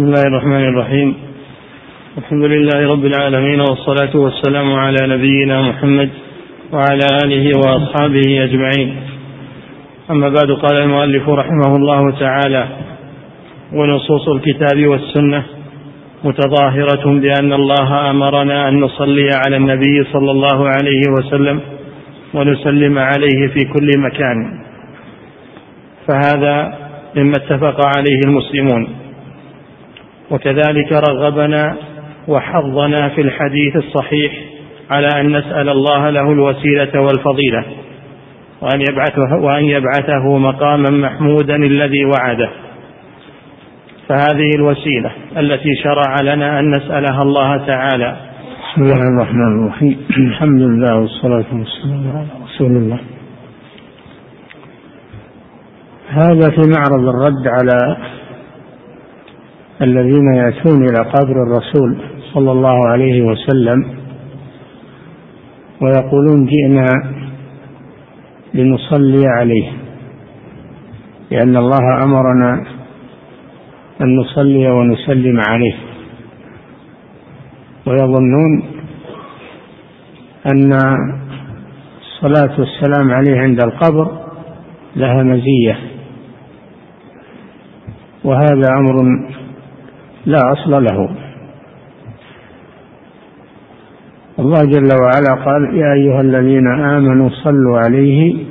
بسم الله الرحمن الرحيم الحمد لله رب العالمين والصلاة والسلام على نبينا محمد وعلى آله وأصحابه أجمعين أما بعد قال المؤلف رحمه الله تعالى ونصوص الكتاب والسنة متظاهرة بأن الله أمرنا أن نصلي على النبي صلى الله عليه وسلم ونسلم عليه في كل مكان فهذا مما اتفق عليه المسلمون وكذلك رغبنا وحظنا في الحديث الصحيح على أن نسأل الله له الوسيلة والفضيلة وأن يبعثه, وأن يبعثه مقاما محمودا الذي وعده. فهذه الوسيلة التي شرع لنا أن نسألها الله تعالى. بسم الله الرحمن الرحيم. الحمد لله والصلاة والسلام على رسول الله. هذا في معرض الرد على الذين يأتون إلى قبر الرسول صلى الله عليه وسلم ويقولون جئنا لنصلي عليه لأن الله أمرنا أن نصلي ونسلم عليه. ويظنون أن الصلاة والسلام عليه عند القبر لها مزية وهذا أمر لا أصل له. الله جل وعلا قال يا أيها الذين آمنوا صلوا عليه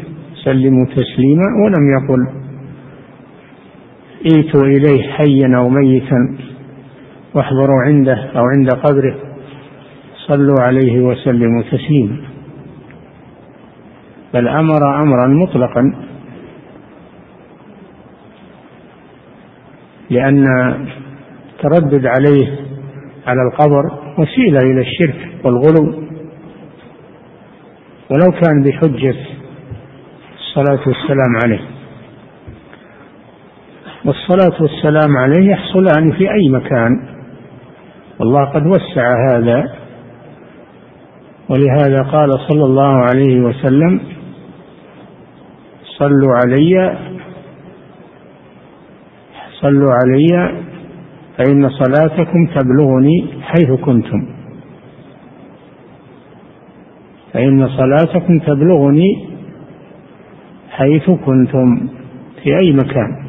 سلموا تسليما. ولم يقل ائتوا إليه حيا أو ميتا واحضروا عنده أو عند قبره صلوا عليه وسلموا تسليما. بل أمر أمرا مطلقا لأن التردد عليه على القبر وسيلة إلى الشرك والغلو. ولو كان بحجة الصلاة والسلام عليه. والصلاة والسلام عليه يحصلان في أي مكان. والله قد وسع هذا. ولهذا قال صلى الله عليه وسلم صلوا علي صلوا علي فإن صلاتكم تبلغني حيث كنتم. فإن صلاتكم تبلغني حيث كنتم. في أي مكان.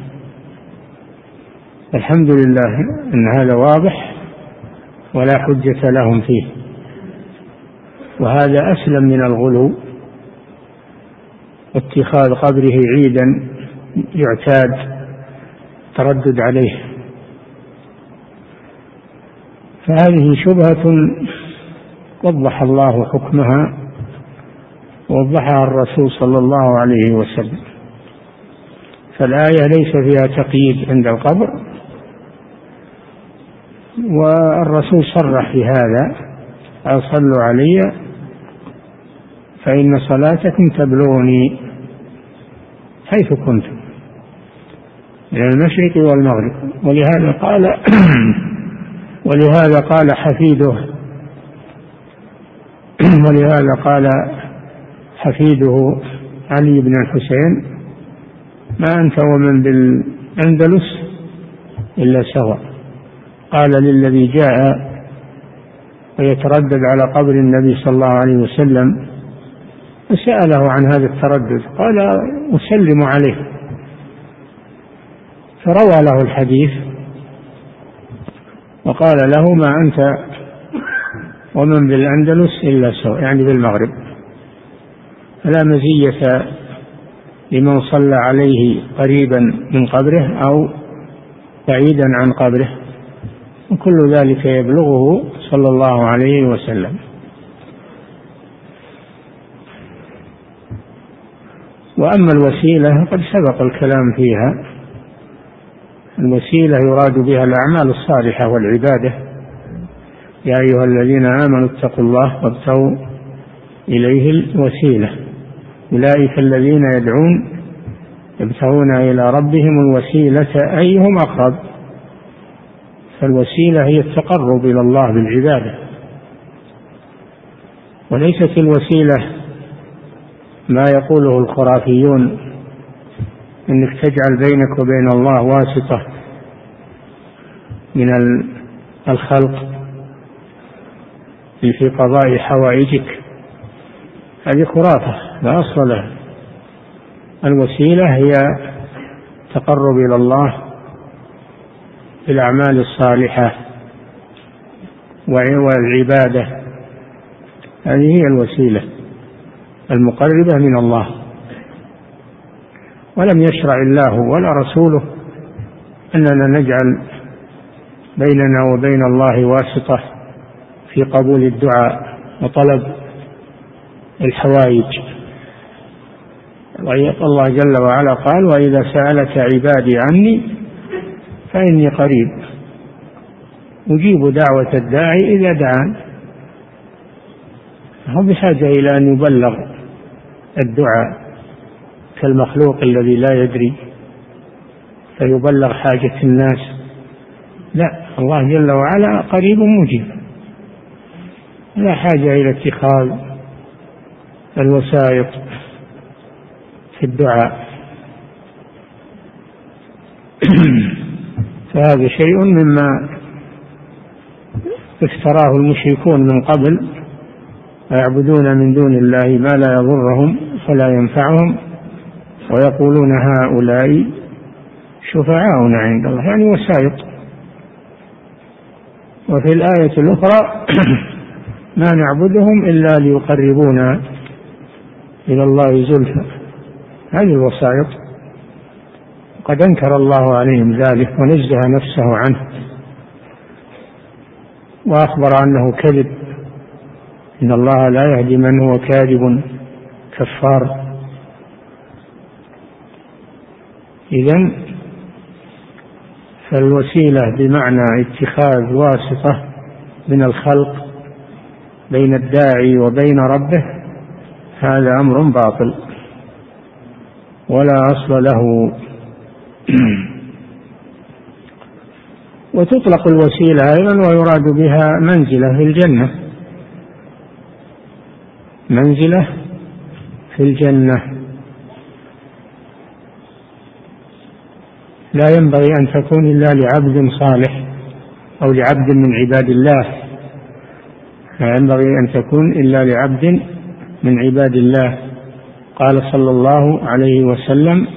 الحمد لله أن هذا واضح ولا حجة لهم فيه. وهذا أسلم من الغلو. واتخاذ قبره عيدا يعتاد تردد عليه. فهذه شبهة وضح الله حكمها ووضحها الرسول صلى الله عليه وسلم. فالآية ليس فيها تقييد عند القبر والرسول صرح في هذا صلوا علي فإن صلاتكم تبلغني حيث كنتم من المشرق والمغرب. ولهذا قال ولهذا قال حفيده. ولهذا قال حفيده علي بن الحسين ما أنت ومن بالأندلس إلا سواء قال للذي جاء ويتردد على قبر النبي صلى الله عليه وسلم. وسأله عن هذا التردد قال أسلم عليه. فروى له الحديث وقال له ما أنت ومن بالأندلس إلا سواء يعني بالمغرب. فلا مزية لمن صلى عليه قريبا من قبره أو بعيدا عن قبره. وكل ذلك يبلغه صلى الله عليه وسلم. وأما الوسيلة قد سبق الكلام فيها. الوسيلة يراد بها الأعمال الصالحة والعبادة. يا أيها الذين آمنوا اتقوا الله وابتغوا إليه الوسيلة. أولئك الذين يدعون يبتغون إلى ربهم الوسيلة أيهم أقرب؟ فالوسيلة هي التقرب إلى الله بالعبادة. وليست الوسيلة ما يقوله الخرافيون إنك تجعل بينك وبين الله واسطة من الخلق في قضاء حوائجك. هذه خرافة لا أصل لها. الوسيلة هي تقرب إلى الله بالأعمال الصالحة والعبادة. هذه هي الوسيلة المقربة من الله. ولم يشرع الله ولا رسوله أننا نجعل بيننا وبين الله واسطة في قبول الدعاء وطلب الحوائج. الله جل وعلا قال وإذا سألك عبادي عني فإني قريب. أجيب دعوة الداعي إذا دعان. هو بحاجة إلى أن يبلغ الدعاء. كالمخلوق الذي لا يدري فيبلغ حاجة الناس. لا الله جل وعلا قريب مجيب لا حاجة إلى اتخاذ الوسائط في الدعاء. فهذا شيء مما افتراه المشركون من قبل ويعبدون من دون الله ما لا يضرهم فلا ينفعهم. ويقولون هؤلاء شفعاؤنا عند الله يعني وسائط. وفي الآية الأخرى ما نعبدهم إلا ليقربونا إلى الله زلفى. هذه الوسائط. قد أنكر الله عليهم ذلك ونزه نفسه عنه. وأخبر أنه كذب. إن الله لا يهدي من هو كاذب كفار. إذا فالوسيلة بمعنى اتخاذ واسطة من الخلق بين الداعي وبين ربه هذا أمر باطل. ولا أصل له. وتطلق الوسيلة أيضا ويراد بها منزلة في الجنة. منزلة في الجنة. لا ينبغي أن تكون إلا لعبد صالح أو لعبد من عباد الله. لا ينبغي أن تكون إلا لعبد من عباد الله. قال صلى الله عليه وسلم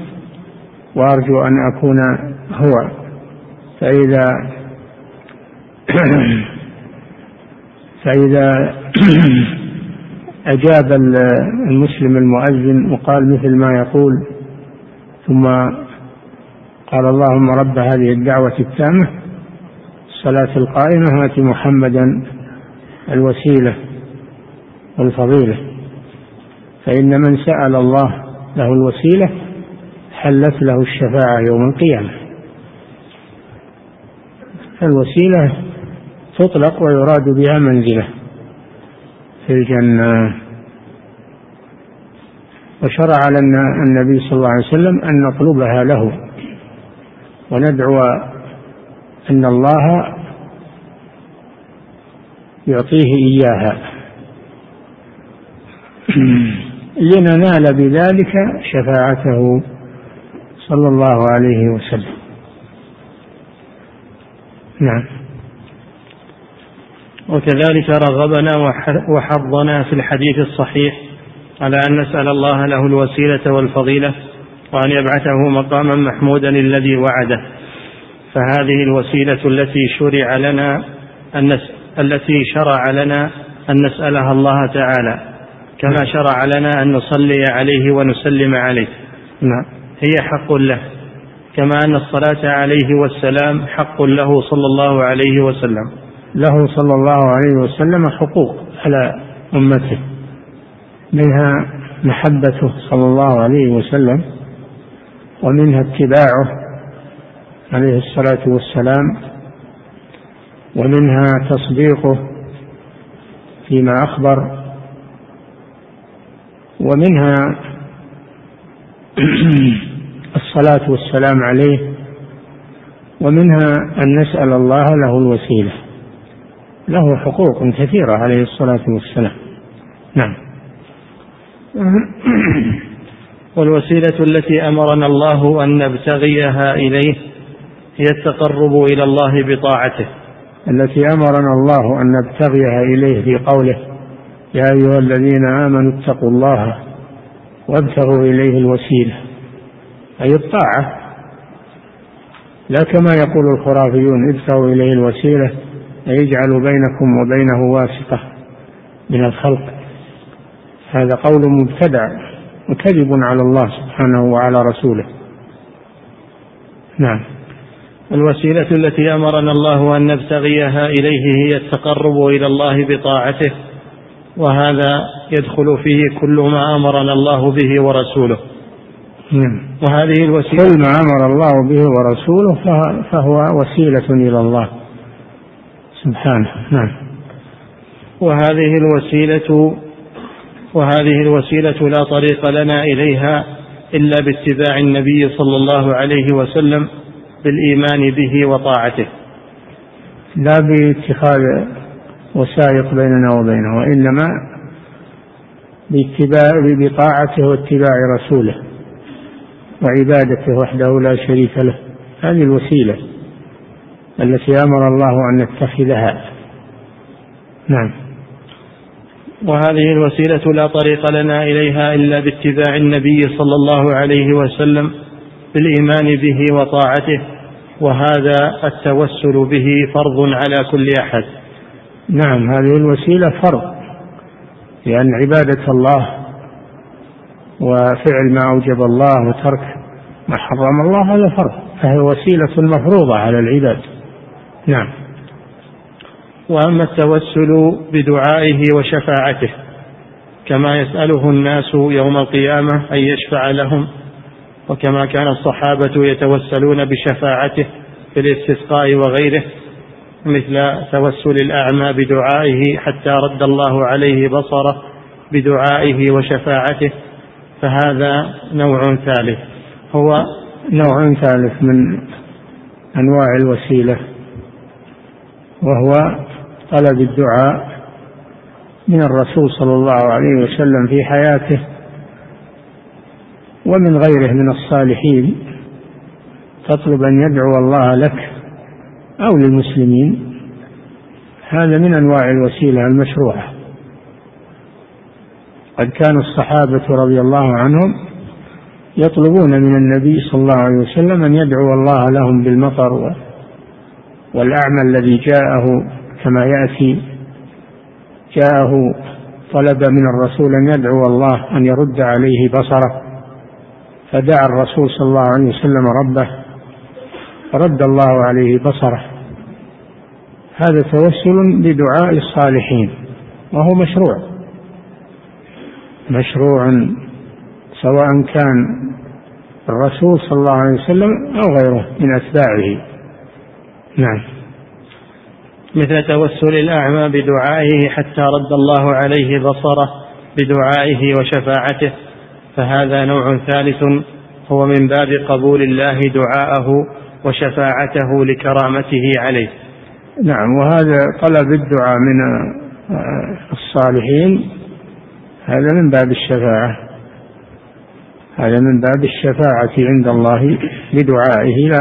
وأرجو أن أكون هو. فإذا فإذا أجاب المسلم المؤذن وقال مثل ما يقول ثم قال اللهم رب هذه الدعوة التامة الصلاة القائمة آت محمدا الوسيلة والفضيلة. فإن من سأل الله له الوسيلة حلت له الشفاعة يوم القيامة. الوسيلة تطلق ويراد بها منزلة في الجنة. وشرع لنا النبي صلى الله عليه وسلم أن نطلبها له. وندعو أن الله يعطيه إياها. لننال بذلك شفاعته صلى الله عليه وسلم. نعم. وكذلك رغبنا وحضنا في الحديث الصحيح على أن نسأل الله له الوسيلة والفضيلة وأن يبعثه مقاما محمودا الذي وعده. فهذه الوسيلة التي شرع لنا أن. التي شرع لنا أن نسألها الله تعالى. كما شرع لنا أن نصلي عليه ونسلم عليه. نعم. هي حق له. كما أن الصلاة عليه والسلام حق له صلى الله عليه وسلم. له صلى الله عليه وسلم حقوق على أمته. منها محبته صلى الله عليه وسلم. ومنها اتباعه عليه الصلاة والسلام ومنها تصديقه فيما أخبر ومنها الصلاة والسلام عليه ومنها أن نسأل الله له الوسيلة له حقوق كثيرة عليه الصلاة والسلام. نعم. والوسيلة التي أمرنا الله أن نبتغيها إليه هي التقرب إلى الله بطاعته. التي أمرنا الله أن نبتغيها إليه في قوله يا أيها الذين آمنوا اتقوا الله وابتغوا إليه الوسيلة. أي الطاعة. لا كما يقول الخرافيون ابتغوا إليه الوسيلة يجعل بينكم وبينه واسطة من الخلق. هذا قول مبتدع. وكذب على الله سبحانه وعلى رسوله. نعم. الوسيلة التي أمرنا الله أن نبتغيها إليه هي التقرب إلى الله بطاعته وهذا يدخل فيه كل ما أمرنا الله به ورسوله. نعم. وهذه الوسيلة كل ما أمر الله به ورسوله فهو وسيلة إلى الله سبحانه. نعم. وهذه الوسيلة وهذه الوسيلة لا طريق لنا إليها إلا باتباع النبي صلى الله عليه وسلم بالإيمان به وطاعته. لا باتخاذ وسائق بيننا وبينه وإنما باتباع بطاعته واتباع رسوله وعبادته وحده لا شريك له. هذه الوسيلة التي أمر الله أن نتخذها. نعم. وهذه الوسيلة لا طريق لنا إليها إلا باتباع النبي صلى الله عليه وسلم بالإيمان به وطاعته وهذا التوسل به فرض على كل أحد. نعم هذه الوسيلة فرض لأن عبادة الله وفعل ما أوجب الله وترك ما حرم الله هذا فرض فهي وسيلة مفروضة على العباد. نعم. وأما التوسل بدعائه وشفاعته كما يسأله الناس يوم القيامة أن يشفع لهم وكما كان الصحابة يتوسلون بشفاعته في الاستسقاء وغيره مثل توسل الأعمى بدعائه حتى رد الله عليه بصره بدعائه وشفاعته فهذا نوع ثالث. هو نوع ثالث من أنواع الوسيلة وهو طلب الدعاء من الرسول صلى الله عليه وسلم في حياته ومن غيره من الصالحين تطلب أن يدعو الله لك أو للمسلمين. هذا من أنواع الوسيلة المشروعة. قد كان الصحابة رضي الله عنهم يطلبون من النبي صلى الله عليه وسلم أن يدعو الله لهم بالمطر والأعمى الذي جاءه كما يأتي. جاءه طلب من الرسول أن يدعو الله أن يرد عليه بصره. فدعا الرسول صلى الله عليه وسلم ربه فرد الله عليه بصره. هذا توسل بدعاء الصالحين وهو مشروع. مشروع سواء كان الرسول صلى الله عليه وسلم أو غيره من أتباعه. نعم. مثل توسل الأعمى بدعائه حتى رد الله عليه بصره بدعائه وشفاعته. فهذا نوع ثالث هو من باب قبول الله دعاءه وشفاعته لكرامته عليه. نعم وهذا طلب الدعاء من الصالحين. هذا من باب الشفاعة. هذا من باب الشفاعة عند الله بدعائه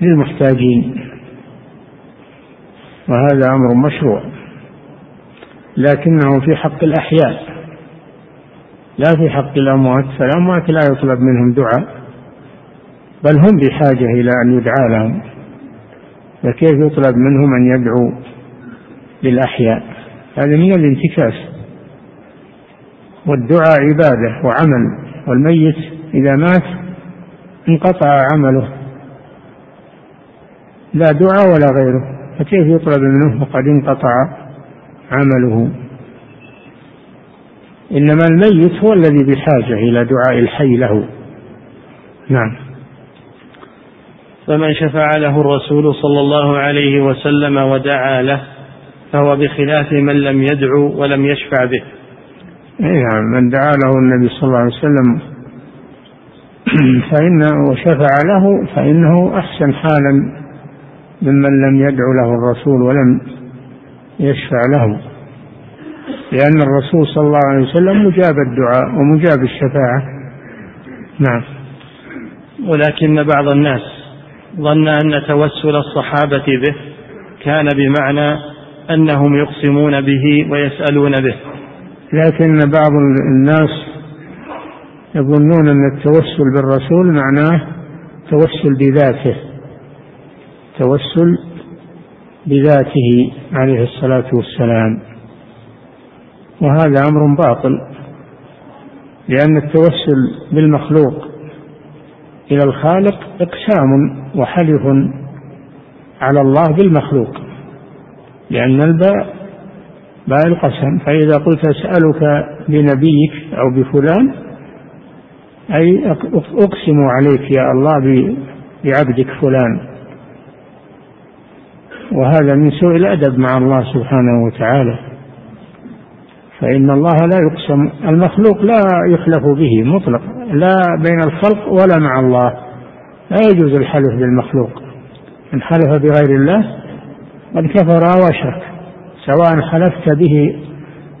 للمحتاجين. وهذا أمر مشروع لكنه في حق الأحياء لا في حق الأموات فالأموات لا يطلب منهم دعاء بل هم بحاجة إلى أن يدعى لهم فكيف يطلب منهم أن يدعوا للأحياء؟ هذا من الانتكاس والدعاء عبادة وعمل والميت إذا مات انقطع عمله لا دعاء ولا غيره. فكيف يطلب منه وقد انقطع عمله؟ إنما الميت هو الذي بحاجة إلى دعاء الحي له. نعم. فمن شفع له الرسول صلى الله عليه وسلم ودعا له فهو بخلاف من لم يدعو ولم يشفع به. نعم من دعا له النبي صلى الله عليه وسلم فإنه وشفع له فإنه أحسن حالا. ممن لم يدعو له الرسول ولم يشفع له. لأن الرسول صلى الله عليه وسلم مجاب الدعاء ومجاب الشفاعة. نعم. ولكن بعض الناس ظن أن توسل الصحابة به كان بمعنى أنهم يقسمون به ويسألون به. لكن بعض الناس يظنون أن التوسل بالرسول معناه توسل بذاته. توسل بذاته عليه الصلاة والسلام. وهذا أمر باطل لأن التوسل بالمخلوق إلى الخالق إقسام وحلف على الله بالمخلوق لأن الباء باء القسم. فإذا قلت أسألك بنبيك أو بفلان أي أقسم عليك يا الله بعبدك فلان. وهذا من سوء الأدب مع الله سبحانه وتعالى. فإن الله لا يقسم المخلوق لا يحلف به مطلق لا بين الخلق ولا مع الله. لا يجوز الحلف بالمخلوق. من حلف بغير الله قد كفر واشرك سواء حلفت به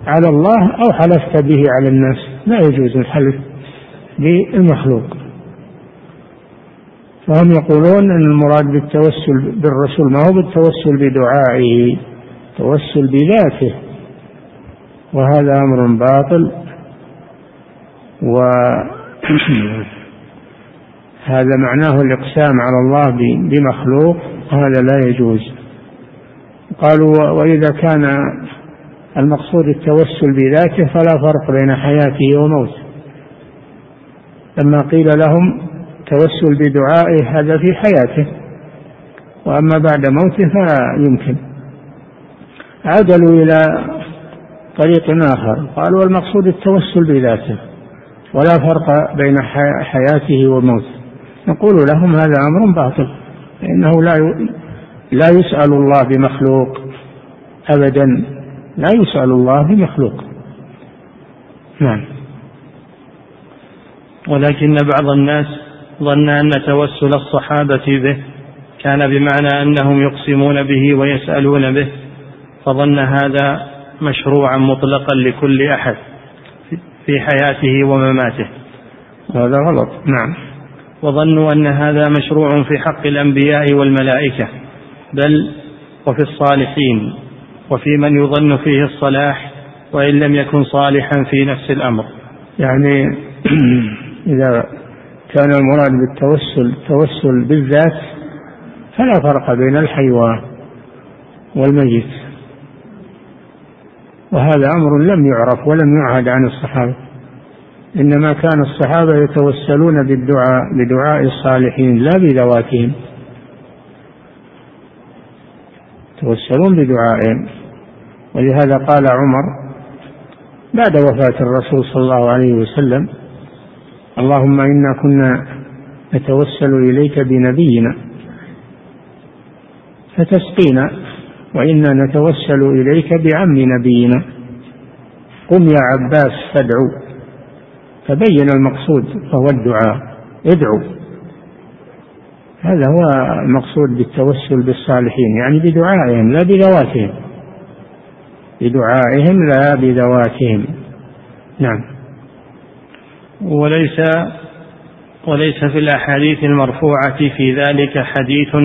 على الله أو حلفت به على الناس. لا يجوز الحلف بالمخلوق. فهم يقولون أن المراد بالتوسل بالرسول ما هو بالتوسل بدعائه توسل بذاته. وهذا أمر باطل. و هذا معناه الإقسام على الله بمخلوق هذا لا يجوز. قالوا وإذا كان المقصود التوسل بذاته فلا فرق بين حياته وموته. لما قيل لهم توسل بدعائه هذا في حياته. وأما بعد موته فلا يمكن عدلوا إلى طريق آخر. قالوا المقصود التوسل بذاته. ولا فرق بين حياته وموته. نقول لهم هذا أمر باطل. فإنه لا لا يسأل الله بمخلوق أبدا. لا يسأل الله بمخلوق. نعم. ولكن بعض الناس ظن أن توسل الصحابة به. كان بمعنى أنهم يقسمون به ويسألون به. فظن هذا مشروعا مطلقا لكل أحد في حياته ومماته. هذا غلط. نعم. وظنوا أن هذا مشروع في حق الأنبياء والملائكة. بل وفي الصالحين. وفي من يظن فيه الصلاح وإن لم يكن صالحا في نفس الأمر. يعني إذا كان المراد بالتوسل التوسل بالذات فلا فرق بين الحي والميت. وهذا أمر لم يعرف ولم يعهد عن الصحابة. إنما كان الصحابة يتوسلون بالدعاء بدعاء الصالحين لا بذواتهم. يتوسلون بدعائهم. ولهذا قال عمر بعد وفاة الرسول صلى الله عليه وسلم اللهم إنا كنا نتوسل إليك بنبينا فتسقينا وإنا نتوسل إليك بعم نبينا. قم يا عباس فادعو تبين المقصود فهو الدعاء ادعو. هذا هو المقصود بالتوسل بالصالحين يعني بدعائهم لا بذواتهم. بدعائهم لا بذواتهم. نعم. وليس وليس في الأحاديث المرفوعة في ذلك حديث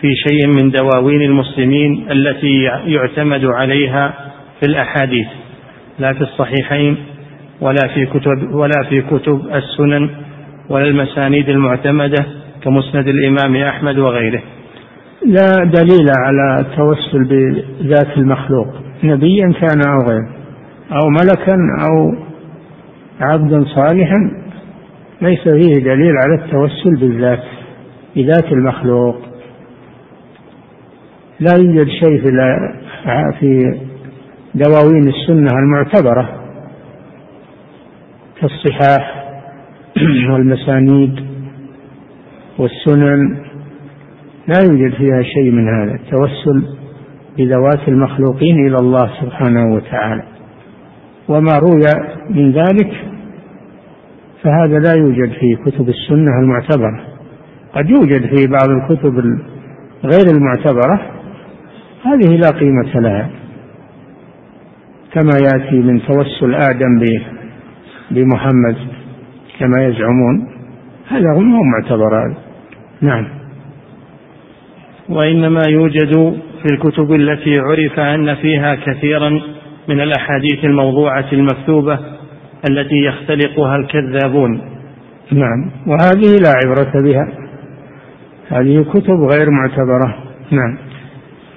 في شيء من دواوين المسلمين التي يعتمد عليها في الأحاديث لا في الصحيحين ولا في كتب ولا في كتب السنن ولا المسانيد المعتمدة كمسند الإمام أحمد وغيره. لا دليل على التوسل بذات المخلوق نبيا كان أو غيره أو ملكا أو عبدا صالحا ليس فيه دليل على التوسل بالذات بذات المخلوق. لا يوجد شيء في في دواوين السنة المعتبرة كالصحاح والمسانيد والسنن. لا يوجد فيها شيء من هذا التوسل بذوات المخلوقين إلى الله سبحانه وتعالى. وما روي من ذلك فهذا لا يوجد في كتب السنة المعتبرة. قد يوجد في بعض الكتب غير المعتبرة هذه لا قيمة لها. كما يأتي من توسل آدم بمحمد كما يزعمون هذا هم معتبر هذا نعم. وإنما يوجد في الكتب التي عرف أن فيها كثيرا من الأحاديث الموضوعة المكتوبة التي يختلقها الكذابون. نعم. وهذه لا عبرة بها. هذه كتب غير معتبرة. نعم.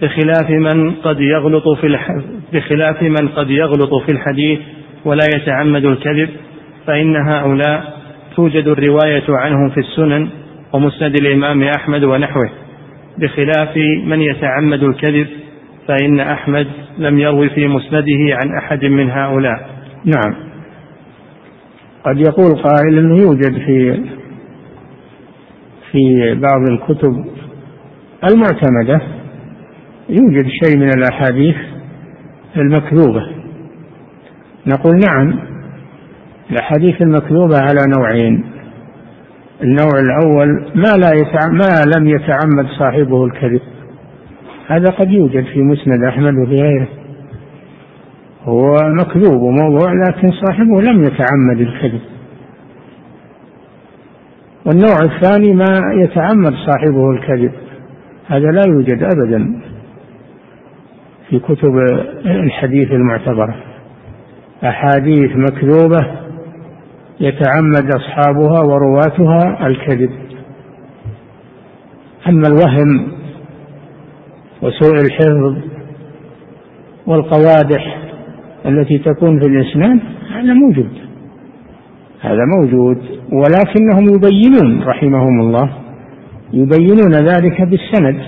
بخلاف من قد يغلط في الح... بخلاف من قد يغلط في الحديث ولا يتعمد الكذب فإن هؤلاء توجد الرواية عنهم في السنن ومسند الإمام أحمد ونحوه. بخلاف من يتعمد الكذب فإن أحمد لم يروي في مسنده عن أحد من هؤلاء. نعم. قد يقول قائل أنه يوجد في في بعض الكتب المعتمدة يوجد شيء من الأحاديث المكذوبة. نقول نعم الأحاديث المكذوبة على نوعين. النوع الأول ما لا يتعمد ما لم يتعمد صاحبه الكذب. هذا قد يوجد في مسند أحمد وفي غيره. هو مكذوب وموضوع لكن صاحبه لم يتعمد الكذب. والنوع الثاني ما يتعمد صاحبه الكذب. هذا لا يوجد أبدا في كتب الحديث المعتبرة. أحاديث مكذوبة يتعمد أصحابها ورواتها الكذب. أما الوهم وسوء الحفظ والقوادح التي تكون في الإسناد هذا موجود. هذا موجود. ولكنهم يبينون رحمهم الله يبينون ذلك بالسند.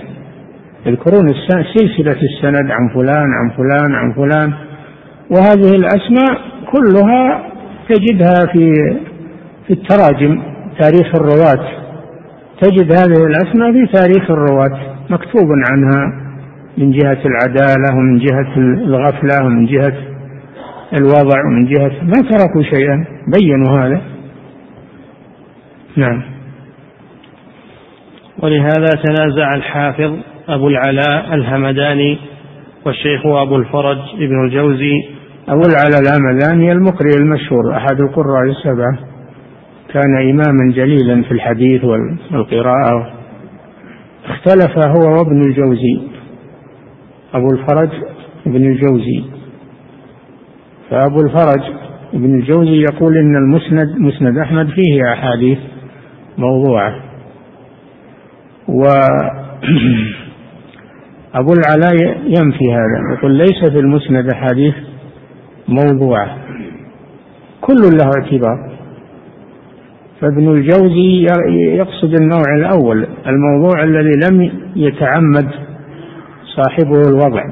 يذكرون سلسلة السند عن فلان عن فلان عن فلان. وهذه الأسماء كلها تجدها في في التراجم تاريخ الرواة. تجد هذه الأسماء في تاريخ الرواة مكتوب عنها. من جهة العدالة ومن جهة الغفلة ومن جهة الوضع ومن جهة ما تركوا شيئا. بينوا هذا. نعم. ولهذا تنازع الحافظ أبو العلاء الهمداني والشيخ أبو الفرج ابن الجوزي. أبو العلاء الهمداني المقرئ المشهور أحد القراء السبعة. كان إماما جليلا في الحديث والقراءة. اختلف هو وابن الجوزي. أبو الفرج ابن الجوزي. فأبو الفرج ابن الجوزي يقول إن المسند مسند أحمد فيه أحاديث موضوعة. و أبو العلاء ينفي هذا يقول ليس في المسند أحاديث موضوعة. كل له اعتبار. فابن الجوزي يقصد النوع الأول الموضوع الذي لم يتعمد صاحبه الوضع.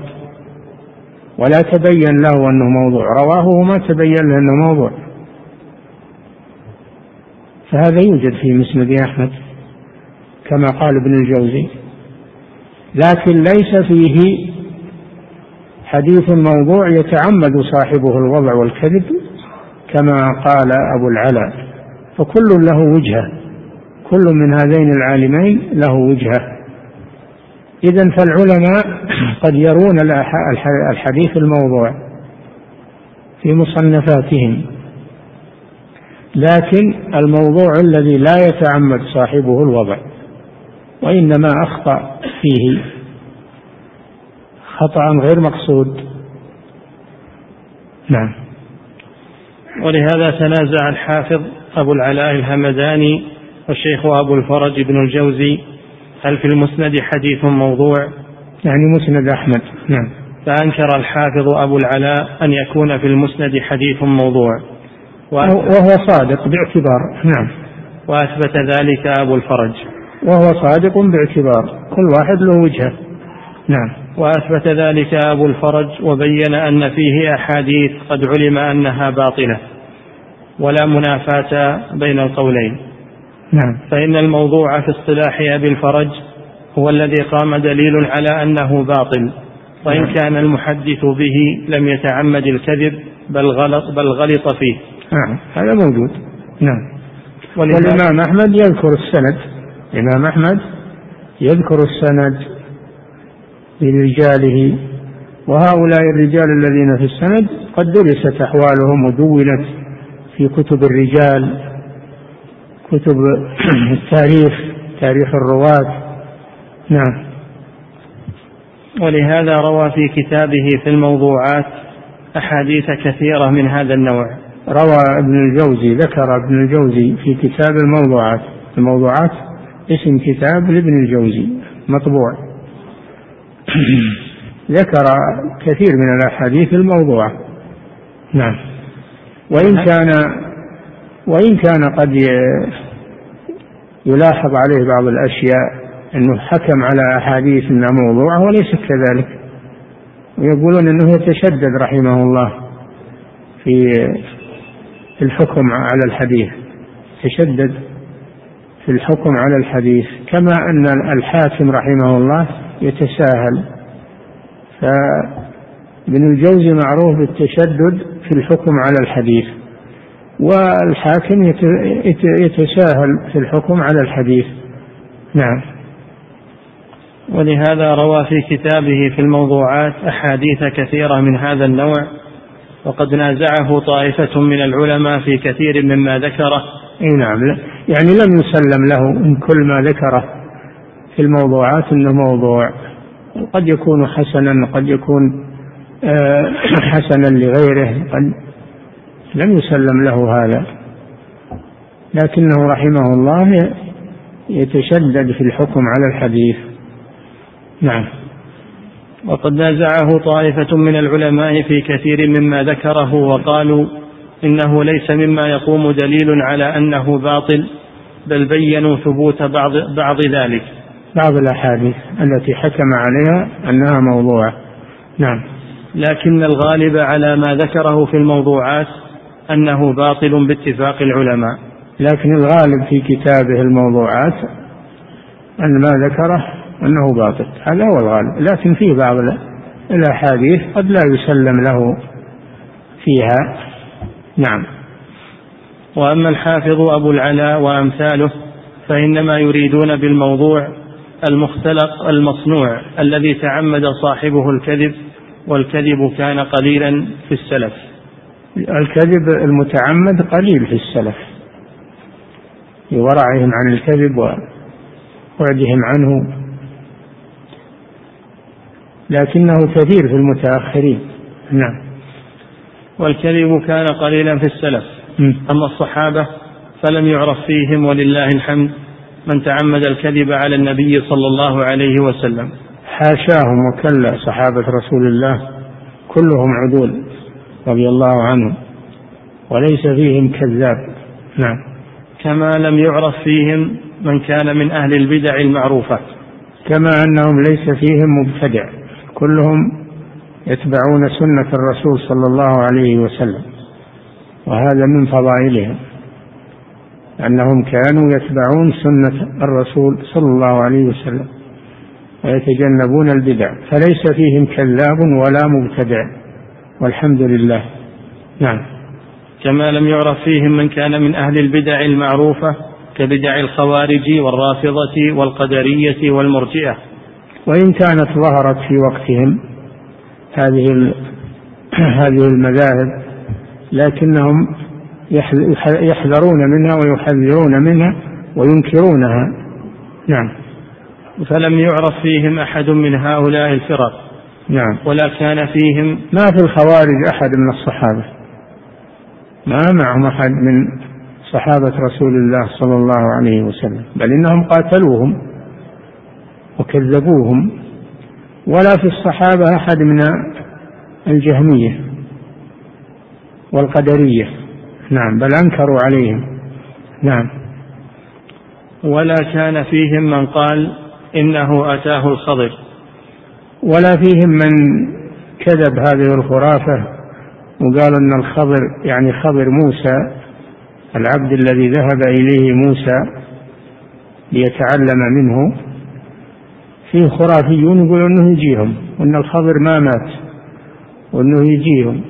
ولا تبين له أنه موضوع. رواه وما تبين له أنه موضوع. فهذا يوجد في مسند أحمد كما قال ابن الجوزي. لكن ليس فيه حديث موضوع يتعمد صاحبه الوضع والكذب كما قال أبو العلاء. فكل له وجهة. كل من هذين العالمين له وجهة. إذا فالعلماء قد يرون الحديث الموضوع في مصنفاتهم. لكن الموضوع الذي لا يتعمد صاحبه الوضع وإنما أخطأ فيه خطأ غير مقصود. نعم. ولهذا تنازع الحافظ أبو العلاء الهمداني والشيخ أبو الفرج بن الجوزي هل في المسند حديث موضوع؟ يعني مسند أحمد نعم. فأنكر الحافظ أبو العلاء أن يكون في المسند حديث موضوع. وهو صادق باعتبار نعم. وأثبت ذلك أبو الفرج. وهو صادق باعتبار كل واحد له وجهة نعم. وأثبت ذلك أبو الفرج وبين أن فيه أحاديث قد علم أنها باطلة ولا منافاة بين القولين. نعم. فإن الموضوع في اصطلاح أبي الفرج هو الذي قام دليل على أنه باطل وإن نعم. كان المحدث به لم يتعمد الكذب بل غلط بل غلط فيه. نعم. هذا موجود. نعم. والإمام أحمد يذكر السند. الإمام أحمد يذكر السند برجاله وهؤلاء الرجال الذين في السند قد درست أحوالهم ودونت في كتب الرجال. كتب التاريخ تاريخ الرواة. نعم. ولهذا روى في كتابه في الموضوعات أحاديث كثيرة من هذا النوع. روى ابن الجوزي ذكر ابن الجوزي في كتاب الموضوعات. الموضوعات اسم كتاب لابن الجوزي مطبوع. ذكر كثير من الأحاديث الموضوعة نعم. وإن كان وإن كان قد يلاحظ عليه بعض الأشياء أنه حكم على أحاديث أنها موضوعة وليست كذلك. ويقولون أنه يتشدد رحمه الله في الحكم على الحديث. تشدد في الحكم على الحديث. كما أن الحاكم رحمه الله يتساهل. فابن الجوزي معروف بالتشدد في الحكم على الحديث. والحاكم يتساهل في الحكم على الحديث. نعم. ولهذا روى في كتابه في الموضوعات أحاديث كثيرة من هذا النوع وقد نازعه طائفة من العلماء في كثير مما ذكره. إي نعم. يعني لم يسلم له من كل ما ذكره في الموضوعات إنه موضوع. قد يكون حسنا قد يكون آه، حسنا لغيره قد لم يسلم له هذا. لكنه رحمه الله يتشدد في الحكم على الحديث. نعم. وقد نازعه طائفة من العلماء في كثير مما ذكره وقالوا إنه ليس مما يقوم دليل على أنه باطل بل بينوا ثبوت بعض بعض ذلك. بعض الأحاديث التي حكم عليها أنها موضوعة. نعم. لكن الغالب على ما ذكره في الموضوعات أنه باطل باتفاق العلماء. لكن الغالب في كتابه الموضوعات أن ما ذكره أنه باطل. هذا هو الغالب. لكن في بعض الأحاديث قد لا يسلم له فيها. نعم. وأما الحافظ أبو العلاء وأمثاله فإنما يريدون بالموضوع المختلق المصنوع الذي تعمد صاحبه الكذب والكذب كان قليلا في السلف. الكذب المتعمد قليل في السلف. لورعهم عن الكذب وبعدهم عنه. لكنه كثير في المتأخرين. نعم. والكذب كان قليلا في السلف. أما الصحابة فلم يعرف فيهم ولله الحمد من تعمد الكذب على النبي صلى الله عليه وسلم. حاشاهم وكلا صحابة رسول الله. كلهم عدول. رضي الله عنهم وليس فيهم كذاب. نعم. كما لم يعرف فيهم من كان من أهل البدع المعروفة كما أنهم ليس فيهم مبتدع. كلهم يتبعون سنة الرسول صلى الله عليه وسلم. وهذا من فضائلهم. أنهم كانوا يتبعون سنة الرسول صلى الله عليه وسلم. ويتجنبون البدع. فليس فيهم كذاب ولا مبتدع. والحمد لله. نعم. كما لم يعرف فيهم من كان من أهل البدع المعروفة كبدع الخوارج والرافضة والقدرية والمرجئة. وإن كانت ظهرت في وقتهم هذه هذه المذاهب لكنهم يحذرون منها ويحذرون منها وينكرونها. نعم. فلم يعرف فيهم أحد من هؤلاء الفرق. نعم. ولا كان فيهم ما في الخوارج أحد من الصحابة. ما معهم أحد من صحابة رسول الله صلى الله عليه وسلم. بل إنهم قاتلوهم وكذبوهم. ولا في الصحابة أحد من الجهمية والقدرية. نعم بل أنكروا عليهم. نعم. ولا كان فيهم من قال إنه أتاه الخضر. ولا فيهم من كذب هذه الخرافة وقال أن الخضر يعني خضر موسى العبد الذي ذهب إليه موسى ليتعلم منه فيه خرافيون يقولون إنه يجيهم وان الخضر ما مات وإنه يجيهم.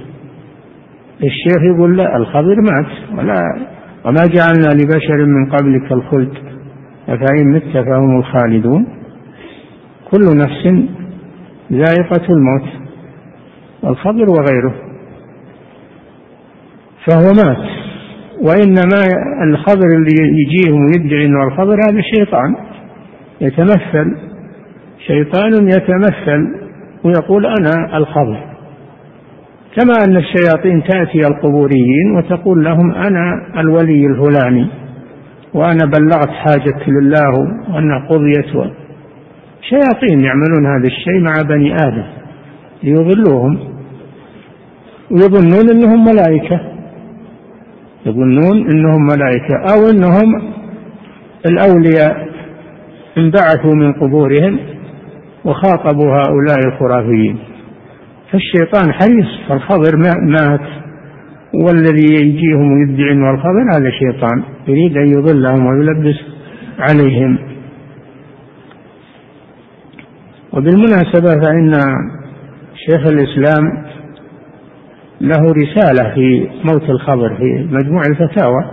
الشيخ يقول لا الخضر مات ولا وما جعلنا لبشر من قبلك الخلد أفإن مت فهم الخالدون. كل نفس ذائقة الموت الخضر وغيره. فهو مات وإنما الخضر اللي يجيهم ويدعي أنه الخضر هذا شيطان يتمثل شيطان يتمثل ويقول أنا الخضر. كما أن الشياطين تأتي القبوريين وتقول لهم أنا الولي الفلاني وأنا بلغت حاجة لله وأنا قضيت شياطين يعملون هذا الشيء مع بني آدم. ليضلوهم. ويظنون أنهم ملائكة. يظنون أنهم ملائكة. أو أنهم الأولياء. انبعثوا من قبورهم وخاطبوا هؤلاء الخرافيين. فالشيطان حريص. فالخضر مات. والذي يجيهم ويدعي انه الخضر هذا شيطان. يريد أن يضلهم ويلبس عليهم. وبالمناسبة فإن شيخ الإسلام له رسالة في موت الخبر في مجموع الفتاوى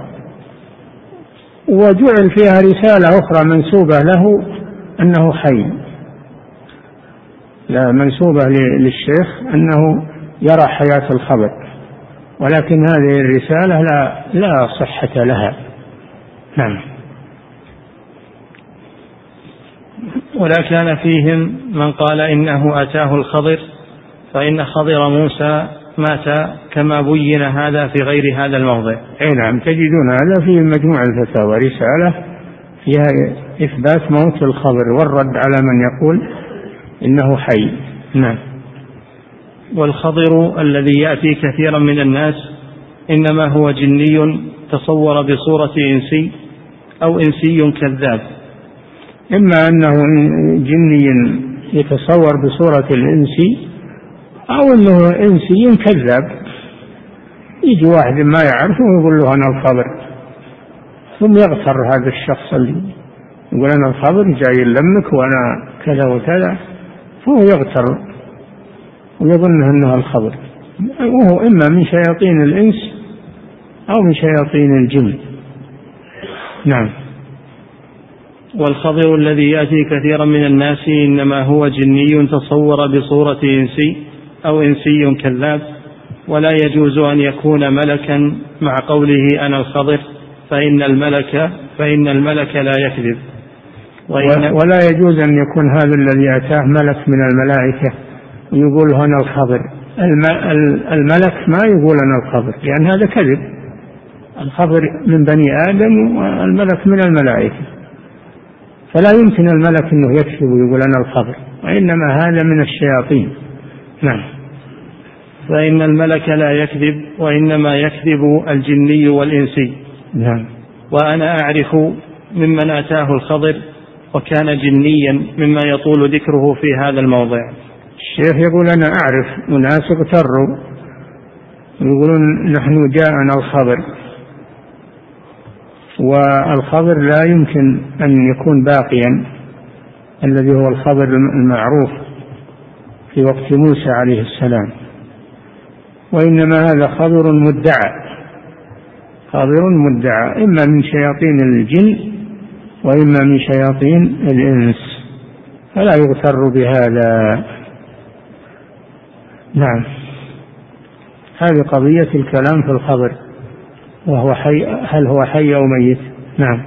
وجعل فيها رسالة أخرى منسوبة له أنه حي. لا منسوبة للشيخ أنه يرى حياة الخبر ولكن هذه الرسالة لا لا صحة لها. نعم. ولا كان فيهم من قال إنه أتاه الخضر فإن خضر موسى مات كما بين هذا في غير هذا الموضع. أي نعم تجدون هذا في مجموع الفتاوى رسالة فيها إثبات موت الخضر والرد على من يقول إنه حي. نعم. والخضر الذي يأتي كثيرا من الناس إنما هو جني تصور بصورة إنسي أو إنسي كذاب. إما أنه جني يتصور بصورة الإنسي أو أنه إنسي كذاب. يجي واحد ما يعرفه ويقول له أنا الخضر ثم يغتر هذا الشخص اللي يقول أنا الخضر جاي يلمك وأنا كذا وكذا. فهو يغتر ويظن أنه الخضر وهو إما من شياطين الإنس أو من شياطين الجن. نعم. والخضر الذي يأتي كثيرا من الناس إنما هو جني تصور بصورة إنسي أو إنسي كذاب ولا يجوز أن يكون ملكا مع قوله أنا الخضر فإن الملك فإن الملك لا يكذب. ولا يجوز أن يكون هذا الذي أتاه ملك من الملائكة ويقول أنا الخضر. الملك ما يقول أنا الخضر لأن هذا كذب. الخضر من بني آدم والملك من الملائكة. فلا يمكن الملك أنه يكذب ويقول أنا الخضر وإنما هذا من الشياطين. نعم. فإن الملك لا يكذب وإنما يكذب الجني والإنسي. نعم. وأنا أعرف ممن أتاه الخضر وكان جنيا مما يطول ذكره في هذا الموضع. الشيخ يقول أنا أعرف أناس اغتروا يقولون نحن جاءنا الخبر والخبر لا يمكن أن يكون باقيا الذي هو الخبر المعروف في وقت موسى عليه السلام. وإنما هذا خبر مدعى خبر مدعى إما من شياطين الجن وإما من شياطين الإنس. فلا يغتر بهذا. نعم. هذه قضية الكلام في الخبر. وهو حي هل هو حي أو ميت؟ نعم.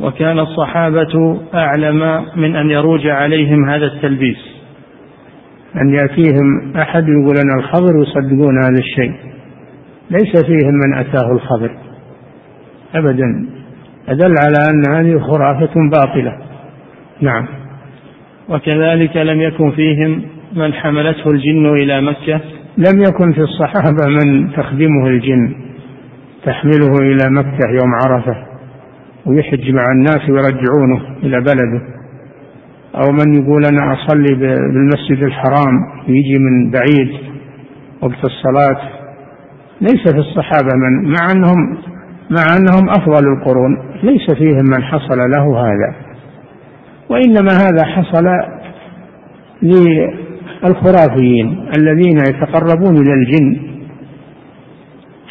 وكان الصحابة أعلم من أن يروج عليهم هذا التلبيس. أن يأتيهم أحد يقول أنا الخبر يصدقون هذا الشيء. ليس فيهم من أتاه الخبر أبدا. أدل على أن هذه خرافة باطلة. نعم. وكذلك لم يكن فيهم من حملته الجن إلى مكة. لم يكن في الصحابة من تخدمه الجن. تحمله إلى مكة يوم عرفة ويحج مع الناس ويرجعونه إلى بلده. أو من يقول أنا أصلي بالمسجد الحرام ويجي من بعيد وقت الصلاة. ليس في الصحابة من مع أنهم مع أنهم أفضل القرون. ليس فيهم من حصل له هذا. وإنما هذا حصل للخرافيين الذين يتقربون إلى الجن.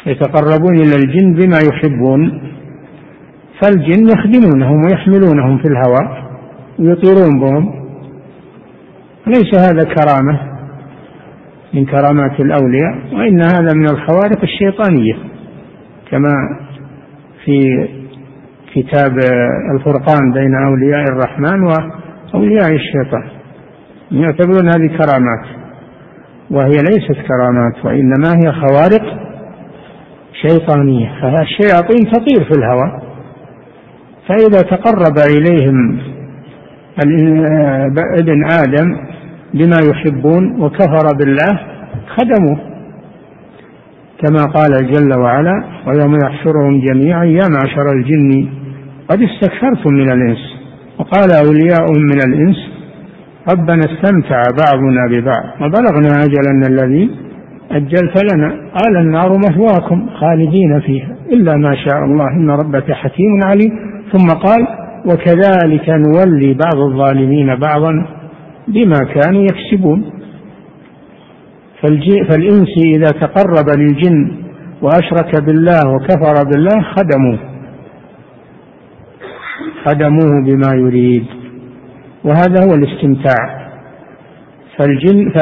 يتقربون إلى الجن بما يحبون فالجن يخدمونهم ويحملونهم في الهواء ويطيرون بهم. ليس هذا كرامة من كرامات الأولياء وإن هذا من الخوارق الشيطانية كما في كتاب الفرقان بين أولياء الرحمن وأولياء الشيطان. يعتبرون هذه كرامات وهي ليست كرامات وإنما هي خوارق شيطانية فالشياطين تطير في الهواء فإذا تقرب إليهم ابن آدم بما يحبون وكفر بالله خدموه. كما قال جل وعلا ويوم يحشرهم جميعا يا معشر الجن قد استكثرتم من الإنس. وقال أولياء من الإنس ربنا استمتع بعضنا ببعض وبلغنا أجلنا الذي أجلت لنا. قال النار مثواكم خالدين فيها. إلا ما شاء الله. إن ربك حكيم عليم. ثم قال وكذلك نولي بعض الظالمين بعضا بما كانوا يكسبون. فالإنس إذا تقرب للجن وأشرك بالله وكفر بالله خدموه. خدموه بما يريد. وهذا هو الاستمتاع. فالجن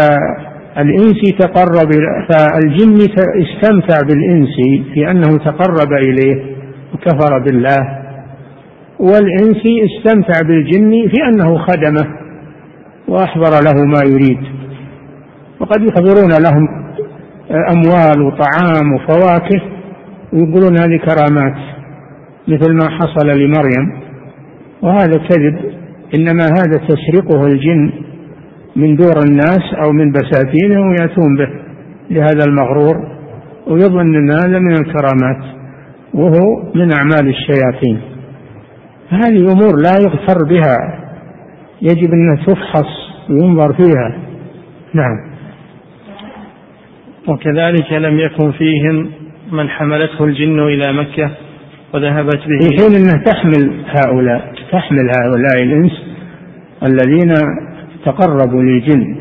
فالإنس تقرب فالجن استمتع بالإنس في أنه تقرب إليه وكفر بالله. والإنس استمتع بالجن في أنه خدمه وأحضر له ما يريد. وقد يحضرون لهم أموال وطعام وفواكه ويقولون هذه كرامات مثل ما حصل لمريم. وهذا كذب إنما هذا تسرقه الجن من دور الناس أو من بساتينهم ويأتون به لهذا المغرور ويظن أن هذا من الكرامات وهو من أعمال الشياطين. هذه أمور لا يغتر بها يجب أن تفحص وينظر فيها. نعم. وكذلك لم يكن فيهم من حملته الجن إلى مكة وذهبت به. في حين أنها تحمل هؤلاء تحمل هؤلاء الإنس الذين تقربوا للجن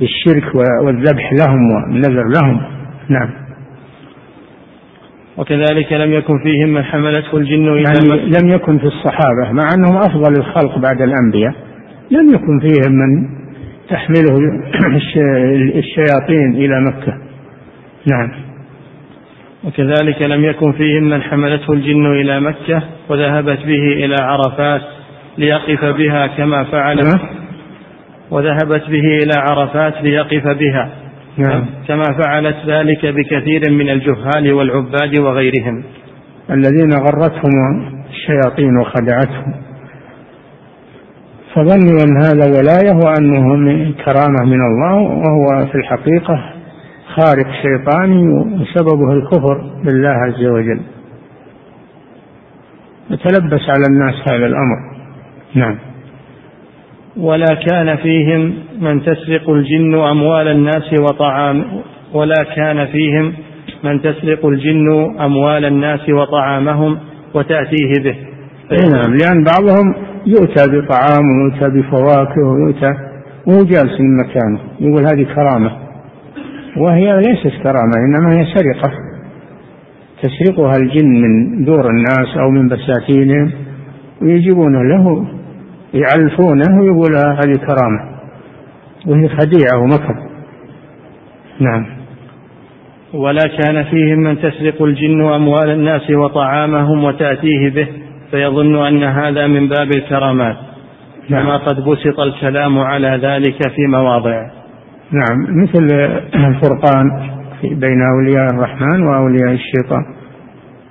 بالشرك والذبح لهم والنذر لهم. نعم. وكذلك لم يكن فيهم من حملته الجن إلى يعني لم يكن في الصحابة مع أنهم أفضل الخلق بعد الأنبياء. لم يكن فيهم من تحمله الشياطين إلى مكة. نعم. وكذلك لم يكن فيهم من حملته الجن إلى مكة وذهبت به إلى عرفات ليقف بها كما فعل نعم. وذهبت به إلى عرفات ليقف بها. نعم. كما فعلت ذلك بكثير من الجهال والعباد وغيرهم. الذين غرتهم الشياطين وخدعتهم. فظنوا أن هذا ولاية وأنه من كرامة من الله وهو في الحقيقة خارق شيطاني وسببه الكفر بالله عز وجل. يتلبس على الناس هذا الأمر. نعم. ولا كان فيهم من تسرق الجن أموال الناس وطعام ولا كان فيهم من تسرق الجن أموال الناس وطعامهم وتأتيه به. نعم لأن بعضهم يؤتى بطعام ويؤتى بفواكه ويؤتى وهو جالس من مكانه يقول هذه كرامة. وهي ليست كرامة إنما هي سرقة. تسرقها الجن من دور الناس أو من بساتينهم ويجيبون له يعلفونه ويقول هذه كرامة. وهي خديعة ومكر نعم. ولا كان فيهم من تسرق الجن أموال الناس وطعامهم وتأتيه به فيظن أن هذا من باب الكرامات. نعم. كما قد بسط الكلام على ذلك في مواضع. نعم. مثل الفرقان بين أولياء الرحمن وأولياء الشيطان.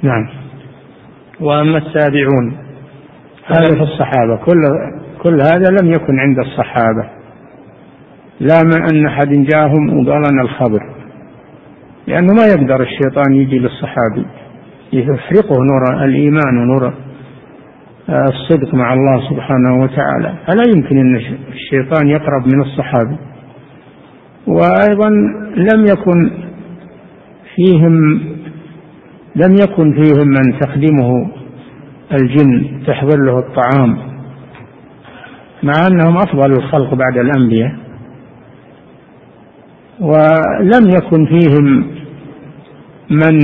نعم. وأما التابعون هذا في الصحابة. كل كل هذا لم يكن عند الصحابة. لا من أن أحد جاءهم وقال أنا الخبر. لأنه ما يقدر الشيطان يجي للصحابي. يفرقه نور الإيمان ونور الصدق مع الله سبحانه وتعالى. فلا يمكن أن الشيطان يقرب من الصحابي؟ وأيضا لم يكن فيهم لم يكن فيهم من تخدمه الجن تحضر له الطعام مع أنهم أفضل الخلق بعد الأنبياء ولم يكن فيهم من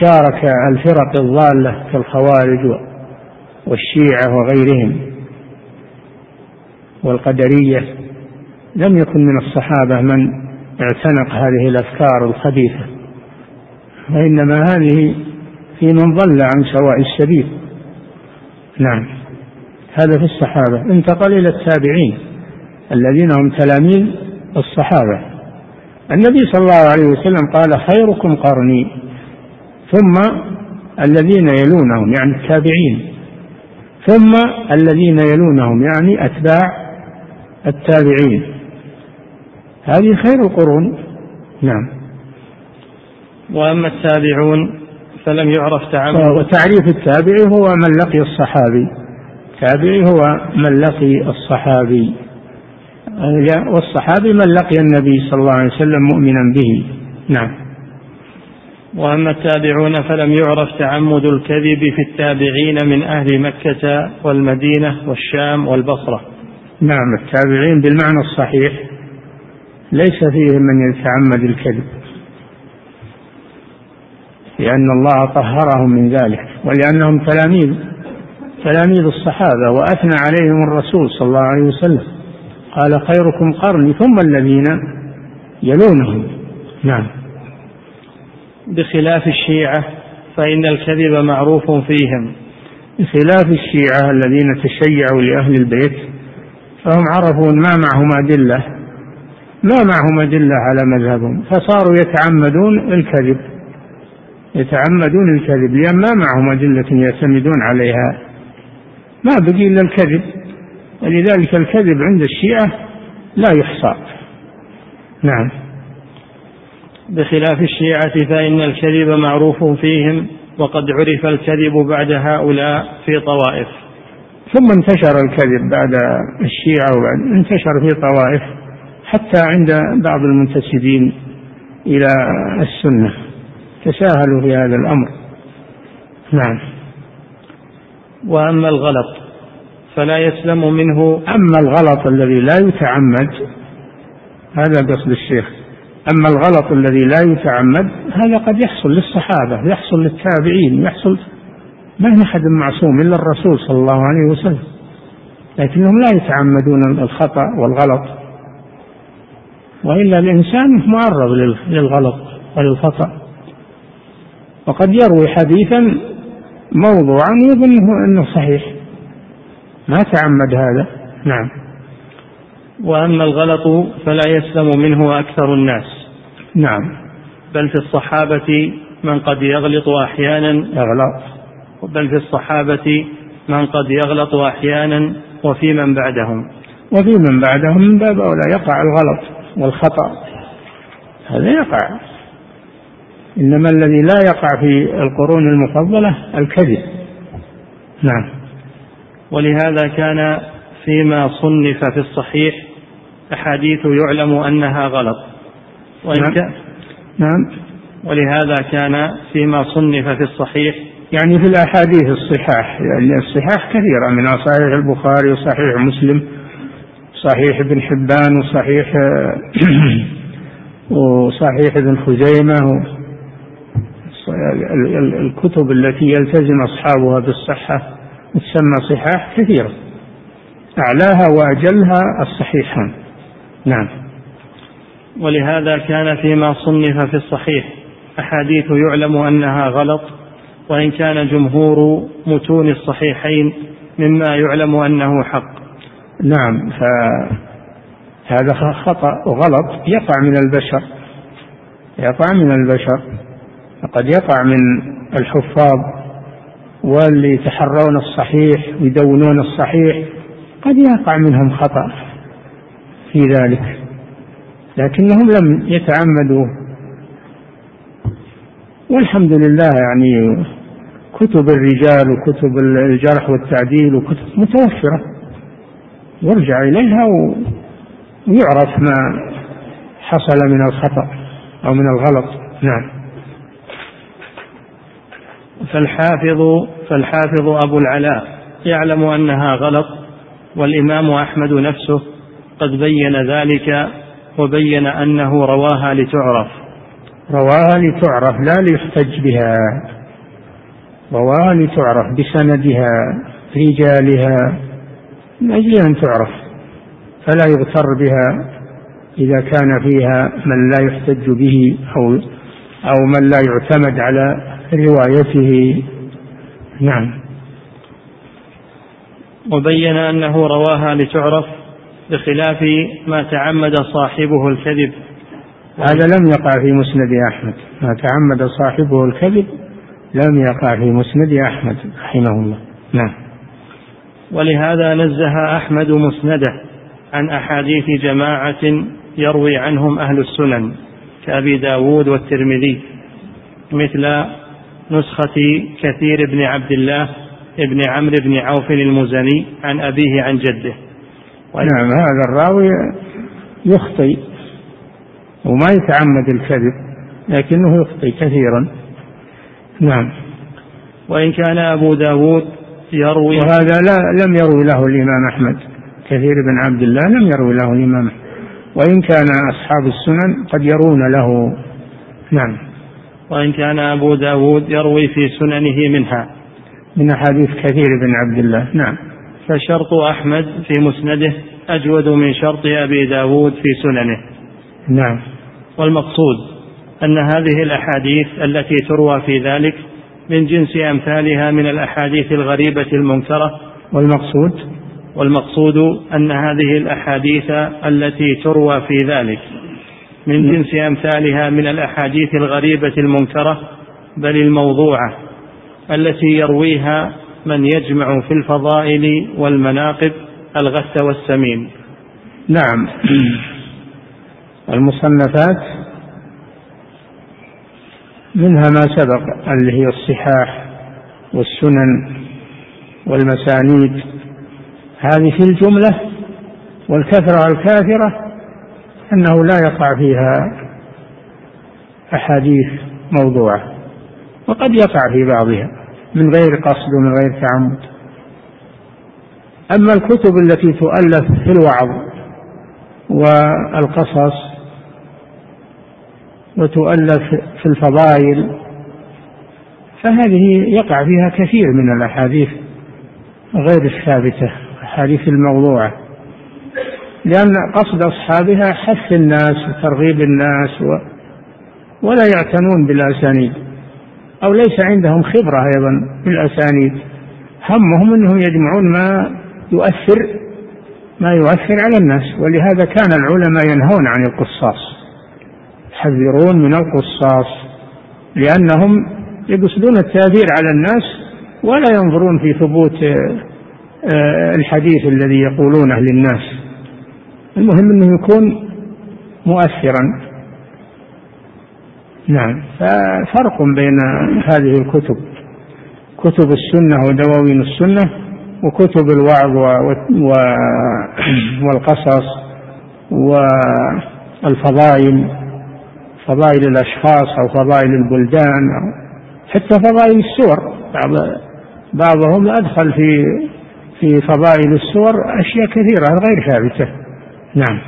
شارك الفرق الضالة كالخوارج والشيعة وغيرهم والقدرية لم يكن من الصحابة من اعتنق هذه الأفكار الخبيثة وإنما هذه في من ضل عن سواء السبيل نعم. هذا في الصحابة. انتقل إلى التابعين الذين هم تلاميذ الصحابة. النبي صلى الله عليه وسلم قال خيركم قرني. ثم الذين يلونهم يعني التابعين. ثم الذين يلونهم يعني أتباع التابعين. هذه خير القرون. نعم. وأما التابعون فلم يعرف تعمد. وتعريف التابعي هو من لقي الصحابي. التابعي هو من لقي الصحابي. والصحابي من لقي النبي صلى الله عليه وسلم مؤمنا به. نعم. وأما التابعون فلم يعرف تعمد الكذب في التابعين من أهل مكة والمدينة والشام والبصرة. نعم التابعين بالمعنى الصحيح. ليس فيهم من يتعمد الكذب. لأن الله طهرهم من ذلك ولأنهم تلاميذ تلاميذ الصحابة وأثنى عليهم الرسول صلى الله عليه وسلم. قال خيركم قرني ثم الذين يلونهم. نعم. بخلاف الشيعة فإن الكذب معروف فيهم. بخلاف الشيعة الذين تشيعوا لأهل البيت فهم عرفوا ما معهم أدلة ما معهم أدلة على مذهبهم فصاروا يتعمدون الكذب. يتعمدون الكذب. لأن ما معهم أدلة يعتمدون عليها. ما بقي إلا الكذب. ولذلك الكذب عند الشيعة لا يحصى. نعم. بخلاف الشيعة فإن الكذب معروف فيهم وقد عرف الكذب بعد هؤلاء في طوائف. ثم انتشر الكذب بعد الشيعة وبعد انتشر في طوائف حتى عند بعض المنتسبين إلى السنة. تساهلوا في هذا الأمر. نعم. وأما الغلط فلا يسلم منه. أما الغلط الذي لا يتعمد هذا قصد الشيخ. أما الغلط الذي لا يتعمد هذا قد يحصل للصحابة يحصل للتابعين يحصل. ما هي أحد معصوم إلا الرسول صلى الله عليه وسلم. لكنهم لا يتعمدون الخطأ والغلط. وإلا الإنسان معرض للغلط وللخطأ. وقد يروي حديثا موضوعا يظنه أنه صحيح. ما تعمد هذا؟ نعم. وأما الغلط فلا يسلم منه أكثر الناس. نعم. بل في الصحابة من قد يغلط أحيانا. يغلط بل في الصحابة من قد يغلط أحيانا وفي من بعدهم. وفي من بعدهم من باب أولى. يقع الغلط والخطأ. هذا يقع. إنما الذي لا يقع في القرون المفضلة الكذب نعم. ولهذا كان فيما صنف في الصحيح أحاديث يعلم أنها غلط. وإن نعم. كان نعم. ولهذا كان فيما صنف في الصحيح يعني في الأحاديث الصحاح. يعني الصحاح كثيرة من صحيح البخاري وصحيح مسلم صحيح ابن حبان وصحيح وصحيح ابن خزيمة الكتب التي يلتزم أصحابها بالصحة تسمى صحاح كثيرة. أعلاها وأجلها الصحيحان نعم. ولهذا كان فيما صنف في الصحيح أحاديث يعلم أنها غلط وإن كان جمهور متون الصحيحين مما يعلم أنه حق. نعم فهذا خطأ وغلط يقع من البشر. يقع من البشر. قد يقع من الحفاظ واللي يتحرون الصحيح ويدونون الصحيح قد يقع منهم خطأ في ذلك. لكنهم لم يتعمدوا. والحمد لله يعني كتب الرجال وكتب الجرح والتعديل وكتب متوفرة. يرجع إليها ويعرف ما حصل من الخطأ أو من الغلط. نعم. فالحافظ فالحافظ أبو العلاء. يعلم أنها غلط والإمام أحمد نفسه قد بين ذلك وبين أنه رواها لتعرف. رواها لتعرف لا ليحتج بها. رواها لتعرف بسندها رجالها من أجل أن تعرف. فلا يغتر بها إذا كان فيها من لا يحتج به أو أو من لا يعتمد على روايته. نعم. وبين أنه رواها لتعرف بخلاف ما تعمد صاحبه الكذب. هذا لم يقع في مسند أحمد. ما تعمد صاحبه الكذب لم يقع في مسند أحمد رحمه الله. نعم. ولهذا نزه أحمد مسنده عن أحاديث جماعة يروي عنهم أهل السنن كأبي داود والترمذي مثل نسخة كثير بن عبد الله ابن عمرو بن عوف المزني عن أبيه عن جده. نعم هذا الراوي يخطئ وما يتعمد الكذب لكنه يخطئ كثيرا. نعم. وإن كان أبو داود يروي وهذا لا لم يروي له الإمام أحمد. كثير بن عبد الله لم يروي له الإمام أحمد. وإن كان أصحاب السنن قد يرون له. نعم. وإن كان أبو داود يروي في سننه منها. من أحاديث كثير بن عبد الله. نعم. فشرط أحمد في مسنده أجود من شرط أبي داود في سننه. نعم. والمقصود أن هذه الأحاديث التي تروى في ذلك من جنس أمثالها من الأحاديث الغريبة المنكرة. والمقصود؟ والمقصود أن هذه الأحاديث التي تروى في ذلك من جنس أمثالها من الأحاديث الغريبة المنكرة بل الموضوعة التي يرويها من يجمع في الفضائل والمناقب الغث والسمين. نعم. المصنفات منها ما سبق اللي هي الصحاح والسنن والمسانيد. هذه في الجملة والكثرة الكافرة أنه لا يقع فيها أحاديث موضوعة وقد يقع في بعضها من غير قصد ومن غير تعمد. أما الكتب التي تؤلف في الوعظ والقصص وتؤلف في الفضائل فهذه يقع فيها كثير من الأحاديث غير الثابتة الأحاديث الموضوعة. لأن قصد أصحابها حث الناس وترغيب الناس و ولا يعتنون بالأسانيد. أو ليس عندهم خبرة أيضا بالأسانيد. همهم أنهم يجمعون ما يؤثر ما يؤثر على الناس. ولهذا كان العلماء ينهون عن القصاص. يحذرون من القصاص. لأنهم يقصدون التأثير على الناس ولا ينظرون في ثبوت آه، الحديث الذي يقولونه للناس. المهم أنه يكون مؤثرا. نعم. ففرق بين هذه الكتب كتب السنة ودواوين السنة وكتب الوعظ والقصص والفضائل فضائل الأشخاص أو فضائل البلدان أو حتى فضائل السور. بعض بعضهم أدخل في في فضائل السور أشياء كثيرة غير ثابتة. نعم.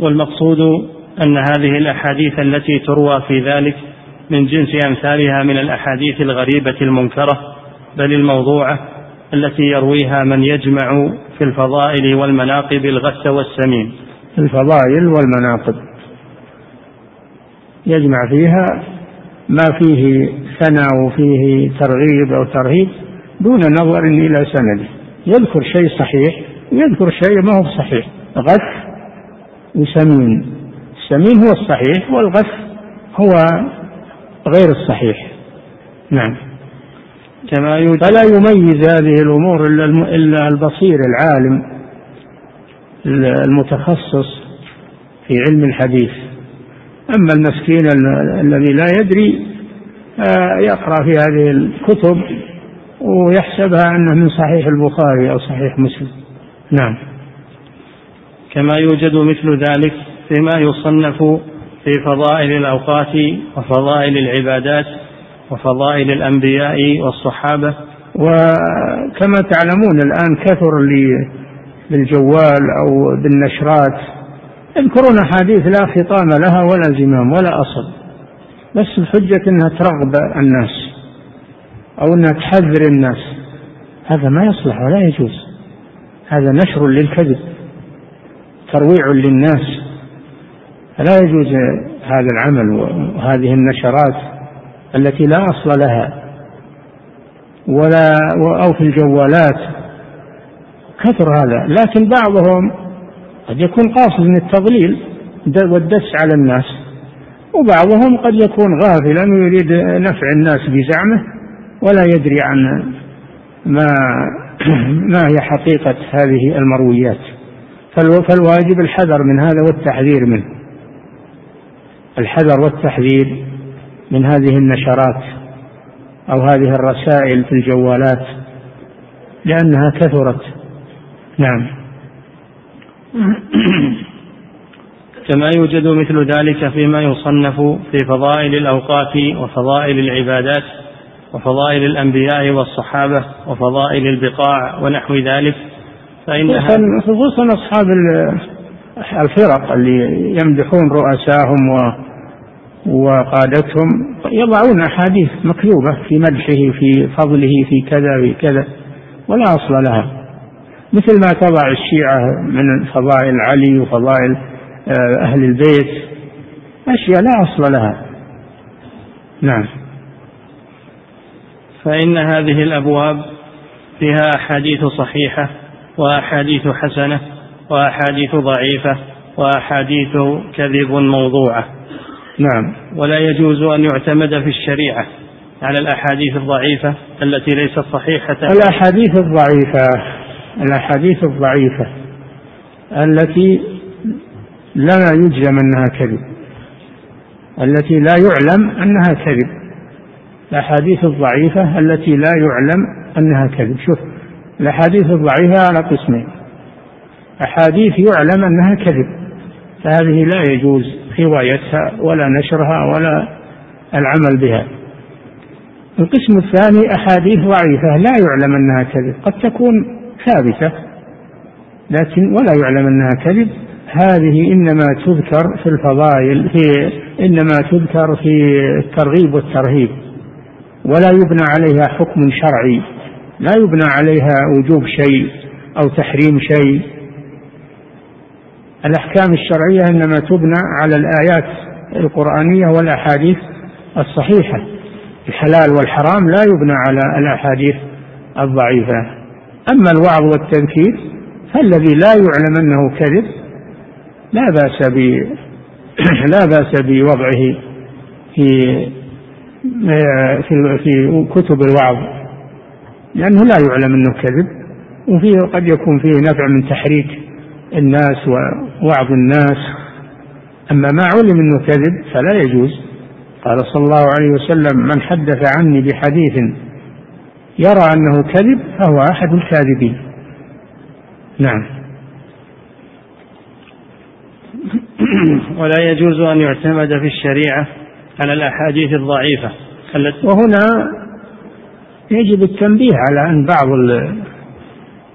والمقصود أن هذه الأحاديث التي تروى في ذلك من جنس أمثالها من الأحاديث الغريبة المنكرة بل الموضوعة التي يرويها من يجمع في الفضائل والمناقب الغث والسمين. الفضائل والمناقب. يجمع فيها ما فيه ثنى وفيه ترغيب أو ترهيب دون نظر إلى سنده. يذكر شيء صحيح ويذكر شيء ما هو صحيح. غث وسمين السمين هو الصحيح والغث هو غير الصحيح. نعم. كما فلا يميز هذه الأمور إلا إلا البصير العالم المتخصص في علم الحديث. أما المسكين الذي لا يدري آه، يقرأ في هذه الكتب ويحسبها أنه من صحيح البخاري أو صحيح مسلم. نعم. كما يوجد مثل ذلك فيما يصنف في فضائل الأوقات وفضائل العبادات وفضائل الأنبياء والصحابة. وكما تعلمون الآن كثر بالجوال أو بالنشرات يذكرون أحاديث لا خطام لها ولا زمام ولا أصل بس الحجة أنها ترغب الناس أو أنها تحذر الناس. هذا ما يصلح ولا يجوز هذا نشر للكذب. ترويع للناس. فلا يجوز هذا العمل وهذه النشرات التي لا أصل لها. ولا أو في الجوالات. كثر هذا. لكن بعضهم قد يكون قاصد من التضليل والدس على الناس. وبعضهم قد يكون غافلا ويريد نفع الناس بزعمه ولا يدري عن ما ما هي حقيقة هذه المرويات. فالواجب الحذر من هذا والتحذير منه. الحذر والتحذير من هذه النشرات أو هذه الرسائل في الجوالات لأنها كثرت. نعم. كما يوجد مثل ذلك فيما يصنف في فضائل الأوقات وفضائل العبادات وفضائل الأنبياء والصحابة وفضائل البقاع ونحو ذلك. فإنها خصوصا أصحاب الفرق اللي يمدحون رؤساهم و وقادتهم. يضعون أحاديث مكذوبة في مدحه في فضله في كذا في كذا ولا أصل لها. مثل ما تضع الشيعة من فضائل علي وفضائل آه، أهل البيت أشياء لا أصل لها. نعم. فإن هذه الأبواب فيها أحاديث صحيحة. وأحاديث حسنة وأحاديث ضعيفة وأحاديث كذب موضوعة. نعم. ولا يجوز أن يعتمد في الشريعة على الأحاديث الضعيفة التي ليست صحيحة. الأحاديث الضعيفة الأحاديث الضعيفة التي لا يجزم أنها كذب التي لا يعلم أنها كذب. الأحاديث الضعيفة التي لا يعلم أنها كذب. شوف الأحاديث الضعيفة على قسمين. أحاديث يعلم أنها كذب فهذه لا يجوز روايتها ولا نشرها ولا العمل بها. القسم الثاني أحاديث ضعيفة لا يعلم أنها كذب قد تكون ثابتة لكن ولا يعلم أنها كذب. هذه إنما تذكر في الفضائل في إنما تذكر في الترغيب والترهيب ولا يبنى عليها حكم شرعي. لا يبنى عليها وجوب شيء أو تحريم شيء. الأحكام الشرعية إنما تبنى على الآيات القرآنية والأحاديث الصحيحة. الحلال والحرام لا يبنى على الأحاديث الضعيفة. أما الوعظ والتذكير فالذي لا يعلم أنه كذب لا بأس ب لا بأس بوضعه في في في كتب الوعظ. لأنه لا يعلم أنه كذب وفيه قد يكون فيه نفع من تحريك الناس ووعظ الناس. أما ما علم أنه كذب فلا يجوز. قال صلى الله عليه وسلم من حدث عني بحديث يرى أنه كذب فهو أحد الكاذبين. نعم. ولا يجوز أن يعتمد في الشريعة على الأحاديث الضعيفة. التي وهنا يجب التنبيه على أن بعض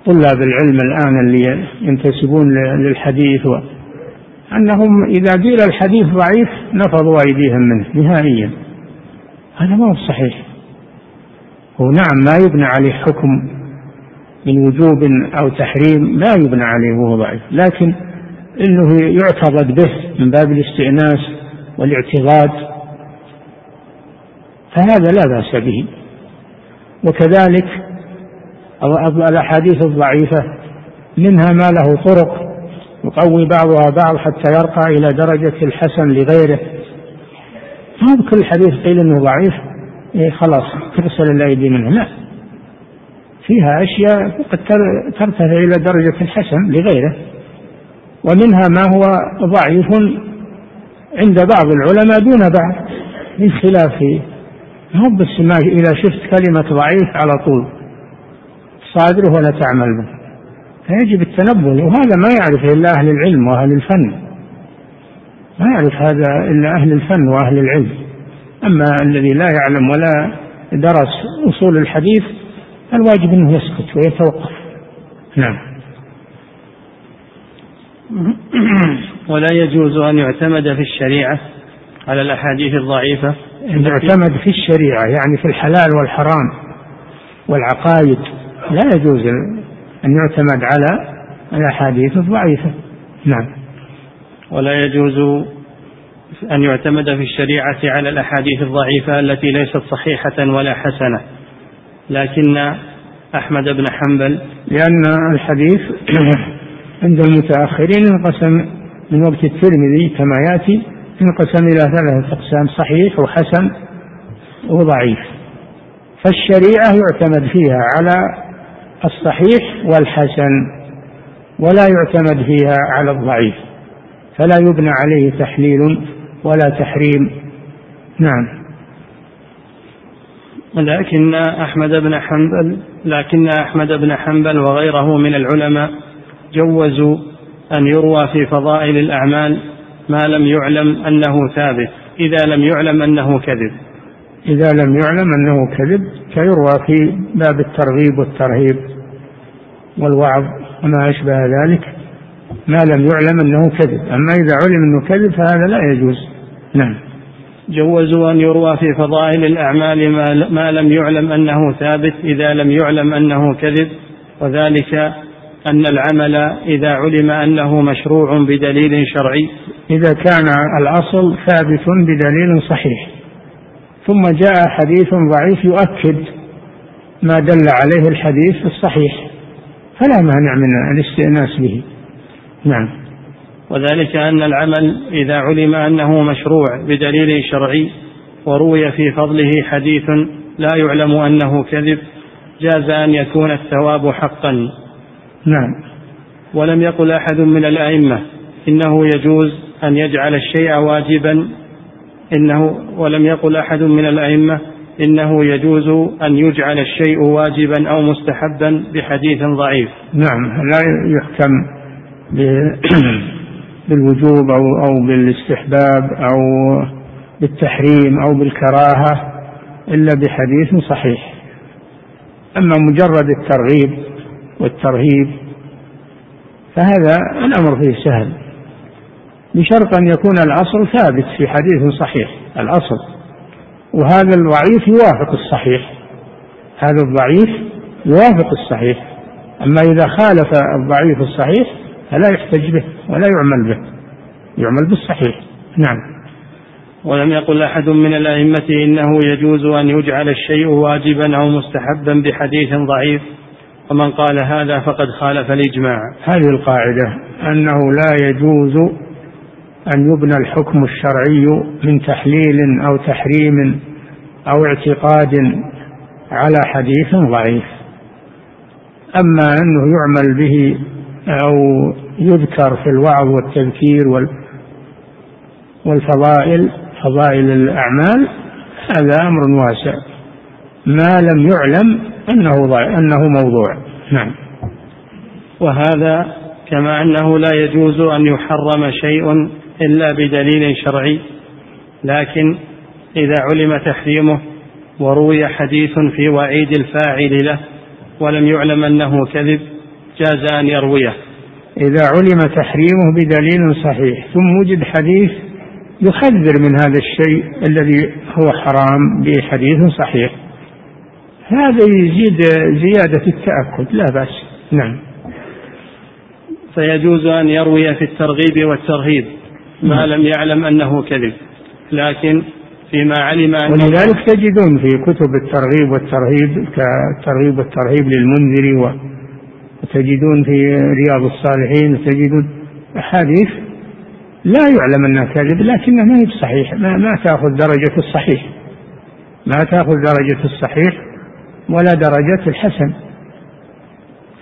طلاب العلم الآن اللي ينتسبون للحديث و أنهم إذا قيل الحديث ضعيف نفضوا أيديهم منه نهائيا. هذا ما هو صحيح. هو نعم ما يبنى عليه حكم من وجوب أو تحريم لا يبنى عليه وهو ضعيف. لكن إنه يعتضد به من باب الاستئناس والاعتضاد فهذا لا بأس به. وكذلك الأحاديث الضعيفة منها ما له طرق يقوي بعضها بعض حتى يرقى إلى درجة الحسن لغيره. ما كل حديث قيل إنه ضعيف؟ إيه خلاص ترسل الأيدي منه. لا. فيها أشياء قد ترتفع إلى درجة الحسن لغيره. ومنها ما هو ضعيف عند بعض العلماء دون بعض من خلاف مو بس ما إذا شفت كلمة ضعيف على طول صادره ولا تعمل به. فيجب التنبه وهذا ما يعرفه إلا أهل العلم وأهل الفن. ما يعرف هذا إلا أهل الفن وأهل العلم. أما الذي لا يعلم ولا درس أصول الحديث الواجب أنه يسكت ويتوقف. نعم. ولا يجوز أن يعتمد في الشريعة على الأحاديث الضعيفة. أن يعتمد في الشريعة يعني في الحلال والحرام والعقائد لا يجوز أن يعتمد على الأحاديث الضعيفة. نعم. ولا يجوز أن يعتمد في الشريعة على الأحاديث الضعيفة التي ليست صحيحة ولا حسنة. لكن أحمد بن حنبل لأن الحديث عند المتأخرين انقسم من وقت الترمذي كما يأتي انقسم إلى ثلاثة أقسام صحيح وحسن وضعيف. فالشريعة يعتمد فيها على الصحيح والحسن ولا يعتمد فيها على الضعيف. فلا يبنى عليه تحليل ولا تحريم. نعم. لكن أحمد بن حنبل لكن أحمد بن حنبل وغيره من العلماء جوزوا أن يروى في فضائل الأعمال ما لم يعلم أنه ثابت. إذا لم يعلم أنه كذب. إذا لم يعلم أنه كذب فيروى في باب الترغيب والترهيب والوعظ وما أشبه ذلك. ما لم يعلم أنه كذب. أما إذا علم أنه كذب فهذا لا يجوز. نعم. جوزوا أن يروى في فضائل الأعمال ما, ما لم يعلم أنه ثابت. إذا لم يعلم أنه كذب وذلك أن العمل إذا علم أنه مشروع بدليل شرعي. إذا كان الأصل ثابت بدليل صحيح. ثم جاء حديث ضعيف يؤكد ما دل عليه الحديث الصحيح. فلا مانع من الاستئناس به. نعم. وذلك أن العمل إذا علم أنه مشروع بدليل شرعي وروي في فضله حديث لا يعلم أنه كذب جاز أن يكون الثواب حقا. نعم. ولم يقل أحد من الأئمة إنه يجوز أن يجعل الشيء واجبا. إنه ولم يقل أحد من الأئمة إنه يجوز أن يجعل الشيء واجبا أو مستحبا بحديث ضعيف. نعم. لا يحكم بالوجوب أو أو بالاستحباب أو بالتحريم أو بالكراهة إلا بحديث صحيح. أما مجرد الترغيب والترهيب فهذا الأمر فيه سهل. بشرط أن يكون الأصل ثابت في حديث صحيح الأصل. وهذا الضعيف يوافق الصحيح. هذا الضعيف يوافق الصحيح. أما إذا خالف الضعيف الصحيح فلا يحتج به ولا يعمل به يعمل بالصحيح. نعم. ولم يقل أحد من الأئمة إنه يجوز أن يجعل الشيء واجبا أو مستحبا بحديث ضعيف. ومن قال هذا فقد خالف الإجماع. هذه القاعدة أنه لا يجوز أن يبنى الحكم الشرعي من تحليل أو تحريم أو اعتقاد على حديث ضعيف. أما أنه يعمل به أو يذكر في الوعظ والتذكير والفضائل فضائل الأعمال هذا أمر واسع. ما لم يعلم أنه أنه موضوع. نعم. وهذا كما أنه لا يجوز أن يحرم شيء إلا بدليل شرعي. لكن إذا علم تحريمه وروي حديث في وعيد الفاعل له ولم يعلم أنه كذب جاز أن يرويه. إذا علم تحريمه بدليل صحيح ثم وجد حديث يخذر من هذا الشيء الذي هو حرام بحديث صحيح. هذا يزيد زيادة التأكد لا بأس. نعم. فيجوز أن يروي في الترغيب والترهيب ما نعم. لم يعلم أنه كذب لكن فيما علم أنه ولذلك تجدون في كتب الترغيب والترهيب كالترغيب والترهيب للمنذر وتجدون في رياض الصالحين تجدون أحاديث لا يعلم أنها كذب لكنها ما هي بصحيح ما, ما تأخذ درجة الصحيح. ما تأخذ درجة الصحيح ولا درجة الحسن.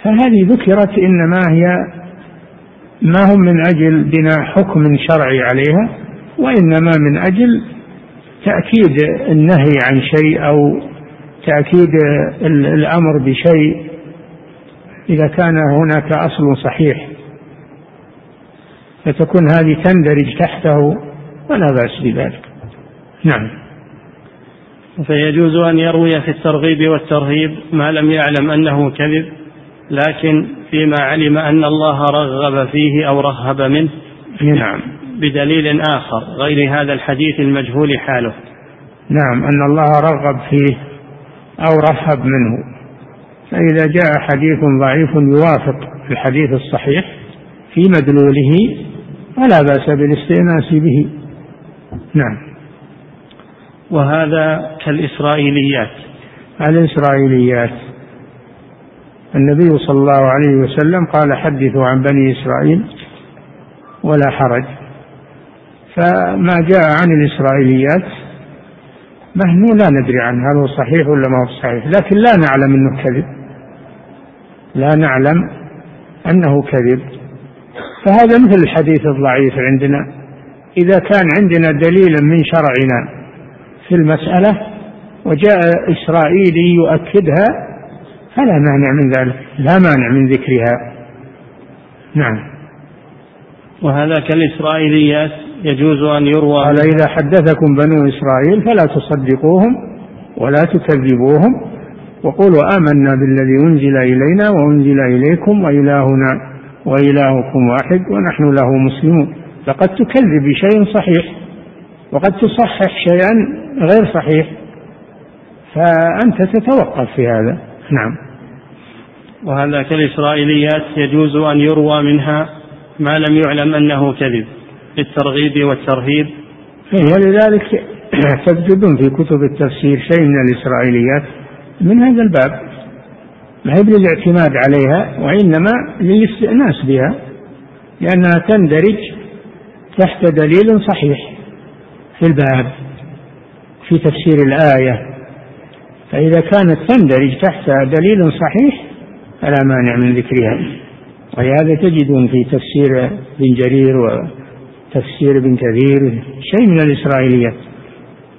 فهذه ذكرت إنما هي ما هم من أجل بناء حكم شرعي عليها وإنما من أجل تأكيد النهي عن شيء أو تأكيد الأمر بشيء. إذا كان هناك أصل صحيح فتكون هذه تندرج تحته ولا بأس بذلك. نعم. فيجوز أن يروي في الترغيب والترهيب ما لم يعلم أنه كذب لكن فيما علم أن الله رغب فيه أو رهب منه نعم. بدليل آخر غير هذا الحديث المجهول حاله. نعم أن الله رغب فيه أو رهب منه. فإذا جاء حديث ضعيف يوافق الحديث الصحيح في مدلوله فلا بأس بالاستئناس به. نعم. وهذا كالإسرائيليات. الإسرائيليات. النبي صلى الله عليه وسلم قال حدثوا عن بني إسرائيل ولا حرج. فما جاء عن الإسرائيليات نحن لا ندري عنه هل هو صحيح ولا ما هو صحيح لكن لا نعلم أنه كذب. لا نعلم أنه كذب. فهذا مثل الحديث الضعيف عندنا. إذا كان عندنا دليل من شرعنا في المسألة وجاء إسرائيلي يؤكدها فلا مانع من ذلك لا مانع من ذكرها. نعم. وهذا كالإسرائيليات يجوز أن يروى. قال إذا حدثكم بنو إسرائيل فلا تصدقوهم ولا تكذبوهم وقولوا آمنا بالذي أنزل إلينا وأنزل إليكم وإلهنا وإلهكم واحد ونحن له مسلمون. لقد تكذب بشيء صحيح. وقد تصحح شيئا غير صحيح فأنت تتوقف في هذا. نعم. وهذا كالإسرائيليات يجوز أن يروى منها ما لم يعلم أنه كذب للترغيب والترهيب. ولذلك تجدون في كتب التفسير شيء من الإسرائيليات من هذا الباب. ما هي للاعتماد عليها وإنما للاستئناس بها لأنها تندرج تحت دليل صحيح. في الباب في تفسير الآية فإذا كانت تندرج تحت دليل صحيح فلا مانع من ذكرها. ولهذا تجدون في تفسير ابن جرير وتفسير ابن كثير شيء من الإسرائيليات.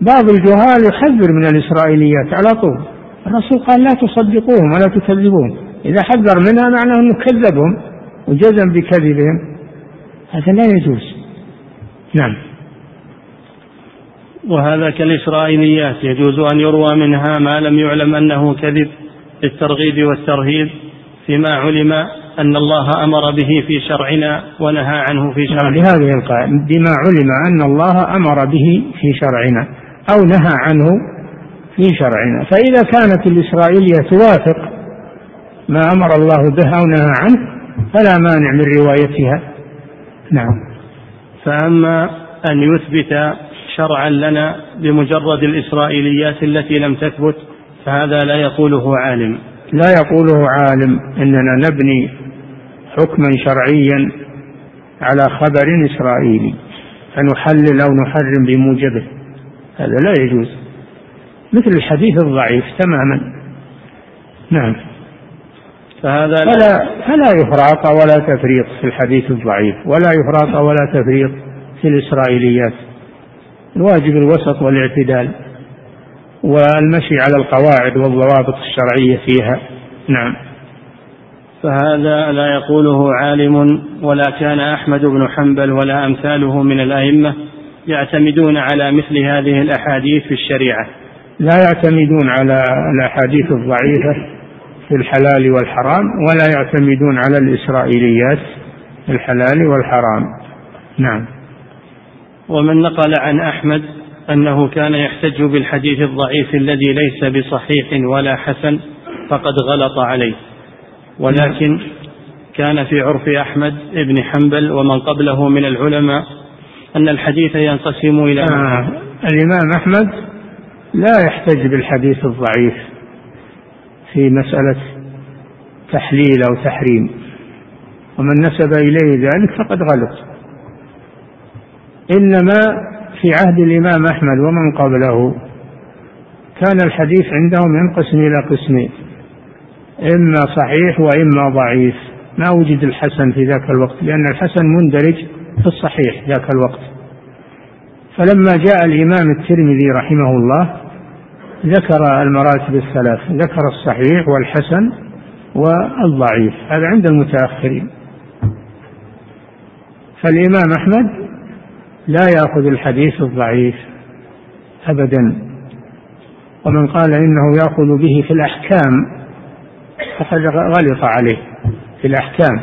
بعض الجهال يحذر من الإسرائيليات على طول. الرسول قال لا تصدقوهم ولا تكذبوهم. إذا حذر منها معناه أنه كذبهم وجزم بكذبهم. هذا لا يجوز. نعم. وهذا كالإسرائيليات يجوز أن يروى منها ما لم يعلم أنه كذب للترغيب والترهيب فيما علم أن الله أمر به في شرعنا ونهى عنه في شرعنا. بهذه القاعدة. بما علم أن الله أمر به في شرعنا أو نهى عنه في شرعنا. فإذا كانت الإسرائيلية توافق ما أمر الله به أو نهى عنه فلا مانع من روايتها. نعم. فأما أن يثبت شرعا لنا بمجرد الإسرائيليات التي لم تثبت فهذا لا يقوله عالم. لا يقوله عالم إننا نبني حكما شرعيا على خبر إسرائيلي فنحلل أو نحرم بموجبه. هذا لا يجوز. مثل الحديث الضعيف تماما. نعم. فهذا فلا فلا يفراط ولا تفريط في الحديث الضعيف ولا يفراط ولا تفريط في الإسرائيليات. الواجب الوسط والاعتدال والمشي على القواعد والضوابط الشرعية فيها. نعم. فهذا لا يقوله عالم ولا كان أحمد بن حنبل ولا أمثاله من الأئمة يعتمدون على مثل هذه الأحاديث في الشريعة. لا يعتمدون على الأحاديث الضعيفة في الحلال والحرام ولا يعتمدون على الإسرائيليات في الحلال والحرام. نعم. ومن نقل عن أحمد أنه كان يحتج بالحديث الضعيف الذي ليس بصحيح ولا حسن فقد غلط عليه. ولكن كان في عرف أحمد بن حنبل ومن قبله من العلماء أن الحديث ينقسم إلى آه الإمام أحمد لا يحتج بالحديث الضعيف في مسألة تحليل أو تحريم ومن نسب إليه ذلك فقد غلط. إنما في عهد الإمام أحمد ومن قبله. كان الحديث عندهم ينقسم إلى قسمين إما صحيح وإما ضعيف. ما وجد الحسن في ذاك الوقت لأن الحسن مندرج في الصحيح ذاك الوقت. فلما جاء الإمام الترمذي رحمه الله ذكر المراتب الثلاث ذكر الصحيح والحسن والضعيف. هذا عند المتأخرين. فالإمام أحمد لا يأخذ الحديث الضعيف أبدا. ومن قال إنه يأخذ به في الأحكام فقد غلط عليه. في الأحكام.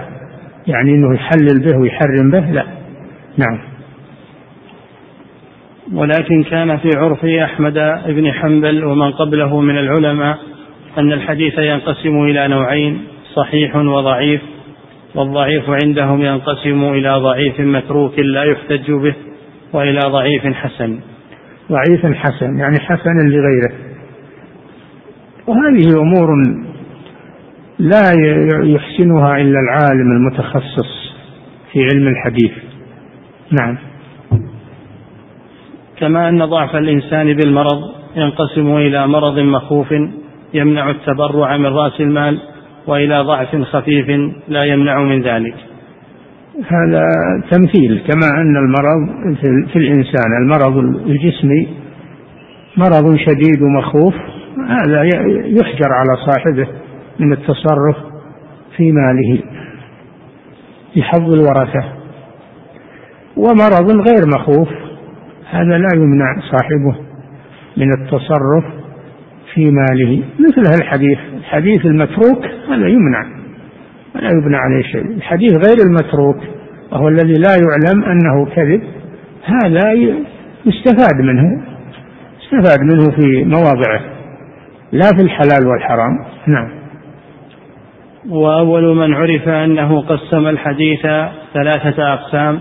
يعني أنه يحلل به ويحرم به؟ لا. نعم. ولكن كان في عرف أحمد بن حنبل ومن قبله من العلماء أن الحديث ينقسم إلى نوعين صحيح وضعيف. والضعيف عندهم ينقسم إلى ضعيف متروك لا يحتج به. وإلى ضعيف حسن. ضعيف حسن يعني حسن لغيره. وهذه أمور لا يحسنها إلا العالم المتخصص في علم الحديث. نعم. كما أن ضعف الإنسان بالمرض ينقسم إلى مرض مخوف يمنع التبرع من رأس المال وإلى ضعف خفيف لا يمنع من ذلك. هذا تمثيل كما أن المرض في الإنسان المرض الجسمي مرض شديد ومخوف هذا يحجر على صاحبه من التصرف في ماله بحظ الورثة. ومرض غير مخوف هذا لا يمنع صاحبه من التصرف في ماله. مثل الحديث الحديث المتروك هذا يمنع. ولا يبنى عليه شيء. الحديث غير المتروك وهو الذي لا يعلم أنه كذب هذا يستفاد منه يستفاد منه في مواضعه لا في الحلال والحرام. نعم. وأول من عرف أنه قسم الحديث ثلاثة أقسام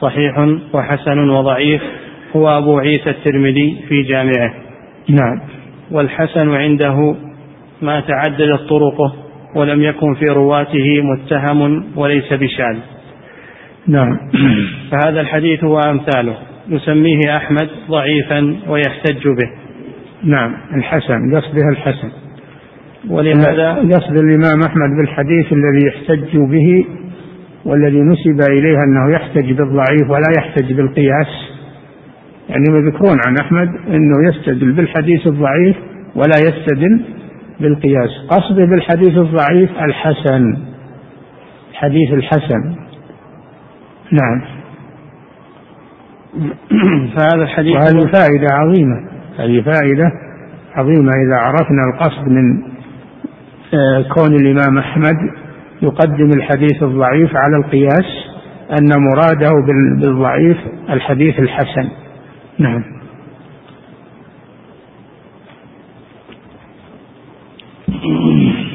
صحيح وحسن وضعيف هو أبو عيسى الترمذي في جامعه. نعم. والحسن عنده ما تعددت طرقه. ولم يكن في رواته متهم وليس بشاذ. نعم. فهذا الحديث وأمثاله يسميه أحمد ضعيفا ويحتج به. نعم. الحسن قصده الحسن. ولهذا قصد الإمام أحمد بالحديث الذي يحتج به والذي نسب إليه أنه يحتج بالضعيف ولا يحتج بالقياس. يعني يذكرون عن أحمد أنه يستدل بالحديث الضعيف ولا يستدل بالقياس. قصده بالحديث الضعيف الحسن. حديث الحسن. نعم. فهذا الحديث وهذه فائدة عظيمة. هذه فائدة عظيمة. إذا عرفنا القصد من آه، كون الإمام أحمد يقدم الحديث الضعيف على القياس أن مراده بالضعيف الحديث الحسن. نعم.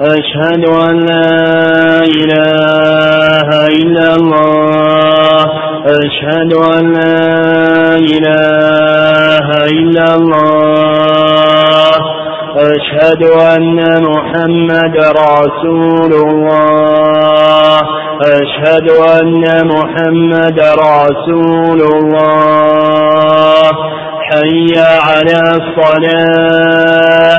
أشهد أن لا إله إلا الله. أشهد أن لا إله إلا الله. أشهد أن محمد رسول الله. أشهد أن محمد رسول الله. حي على الصلاة.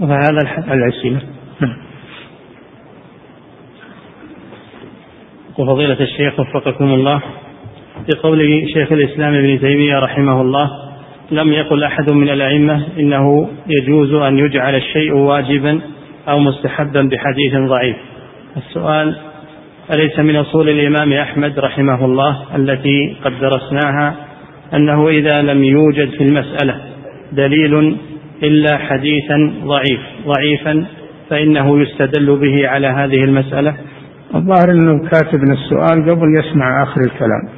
وهذا الأسئلة نعم. وفضيلة الشيخ وفقكم الله. في قول شيخ الإسلام ابن تيمية رحمه الله لم يقل أحد من الأئمة إنه يجوز أن يجعل الشيء واجبا أو مستحبا بحديث ضعيف. السؤال أليس من أصول الإمام أحمد رحمه الله التي قد درسناها أنه إذا لم يوجد في المسألة دليل إلا حديثا ضعيف. ضعيفا فإنه يستدل به على هذه المسألة. الظاهر أنه كاتب السؤال قبل يسمع آخر الكلام.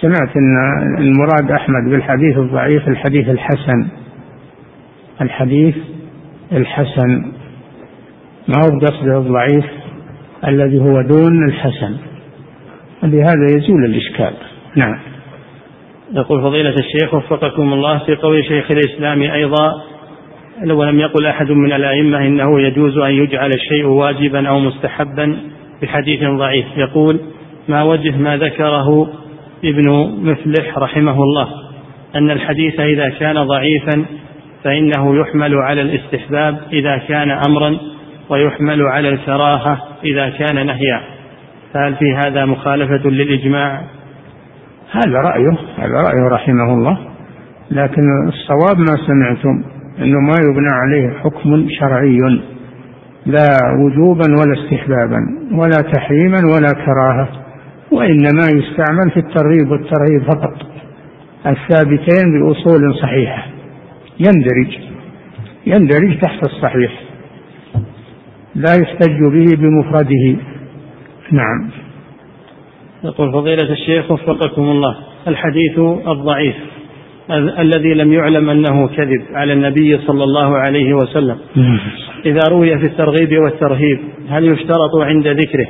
سمعت أن المراد أحمد بالحديث الضعيف الحديث الحسن. الحديث الحسن. ما هو بقصده الضعيف؟ الذي هو دون الحسن. بهذا يزول الإشكال. نعم. يقول فضيلة الشيخ وفقكم الله في قول شيخ الإسلام أيضا لو لم يقل أحد من الأئمة إنه يجوز أن يجعل الشيء واجبا أو مستحبا بحديث ضعيف يقول ما وجه ما ذكره ابن مفلح رحمه الله أن الحديث إذا كان ضعيفا فإنه يحمل على الاستحباب إذا كان أمرا ويحمل على الكراهة إذا كان نهيا. فهل في هذا مخالفة للإجماع؟ هذا رأيه هذا رأيه رحمه الله. لكن الصواب ما سمعتم أنه ما يبنى عليه حكم شرعي لا وجوبا ولا استحبابا ولا تحريما ولا كراهة وإنما يستعمل في الترغيب والترهيب فقط. الثابتين بأصول صحيحة. يندرج يندرج تحت الصحيح. لا يحتج به بمفرده. نعم. يقول فضيلة الشيخ وفقكم الله الحديث الضعيف الذي لم يعلم أنه كذب على النبي صلى الله عليه وسلم. إذا روي في الترغيب والترهيب هل يشترط عند ذكره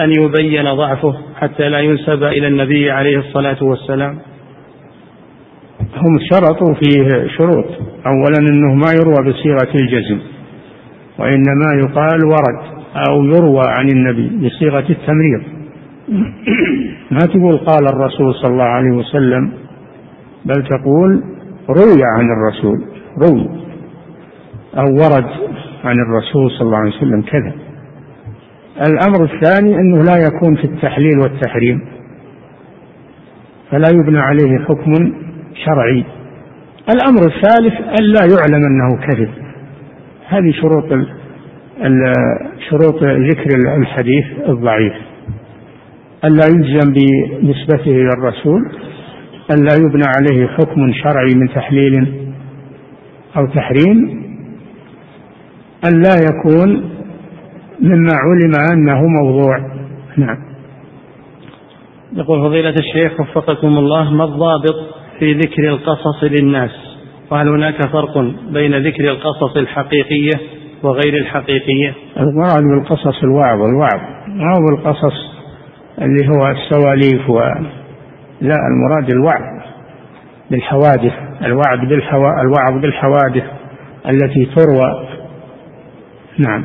أن يبين ضعفه حتى لا ينسب إلى النبي عليه الصلاة والسلام؟ هم شرطوا فيه شروط. أولا أنه ما يروى بصيغة الجزم وإنما يقال ورد أو يروى عن النبي بصيغة التمريض. ما تقول قال الرسول صلى الله عليه وسلم؟ بل تقول روي عن الرسول روي. أو ورد عن الرسول صلى الله عليه وسلم كذا. الأمر الثاني أنه لا يكون في التحليل والتحريم. فلا يبنى عليه حكم شرعي. الأمر الثالث أن لا يعلم أنه كذب. هذه شروط شروط ذكر الحديث الضعيف. ألا يجزم بنسبته إلى الرسول ألا يبنى عليه حكم شرعي من تحليل أو تحريم ألا يكون مما علم أنه موضوع. نعم. يقول فضيلة الشيخ وفقكم الله ما الضابط في ذكر القصص للناس؟ وهل هناك فرق بين ذكر القصص الحقيقية وغير الحقيقية؟ المراد بالقصص الوعظ الوعظ ما هو القصص؟ اللي هو السواليف و لا المراد الوعظ بالحوادث الوعد بالحوا... الوعظ بالحوادث التي تروى. نعم.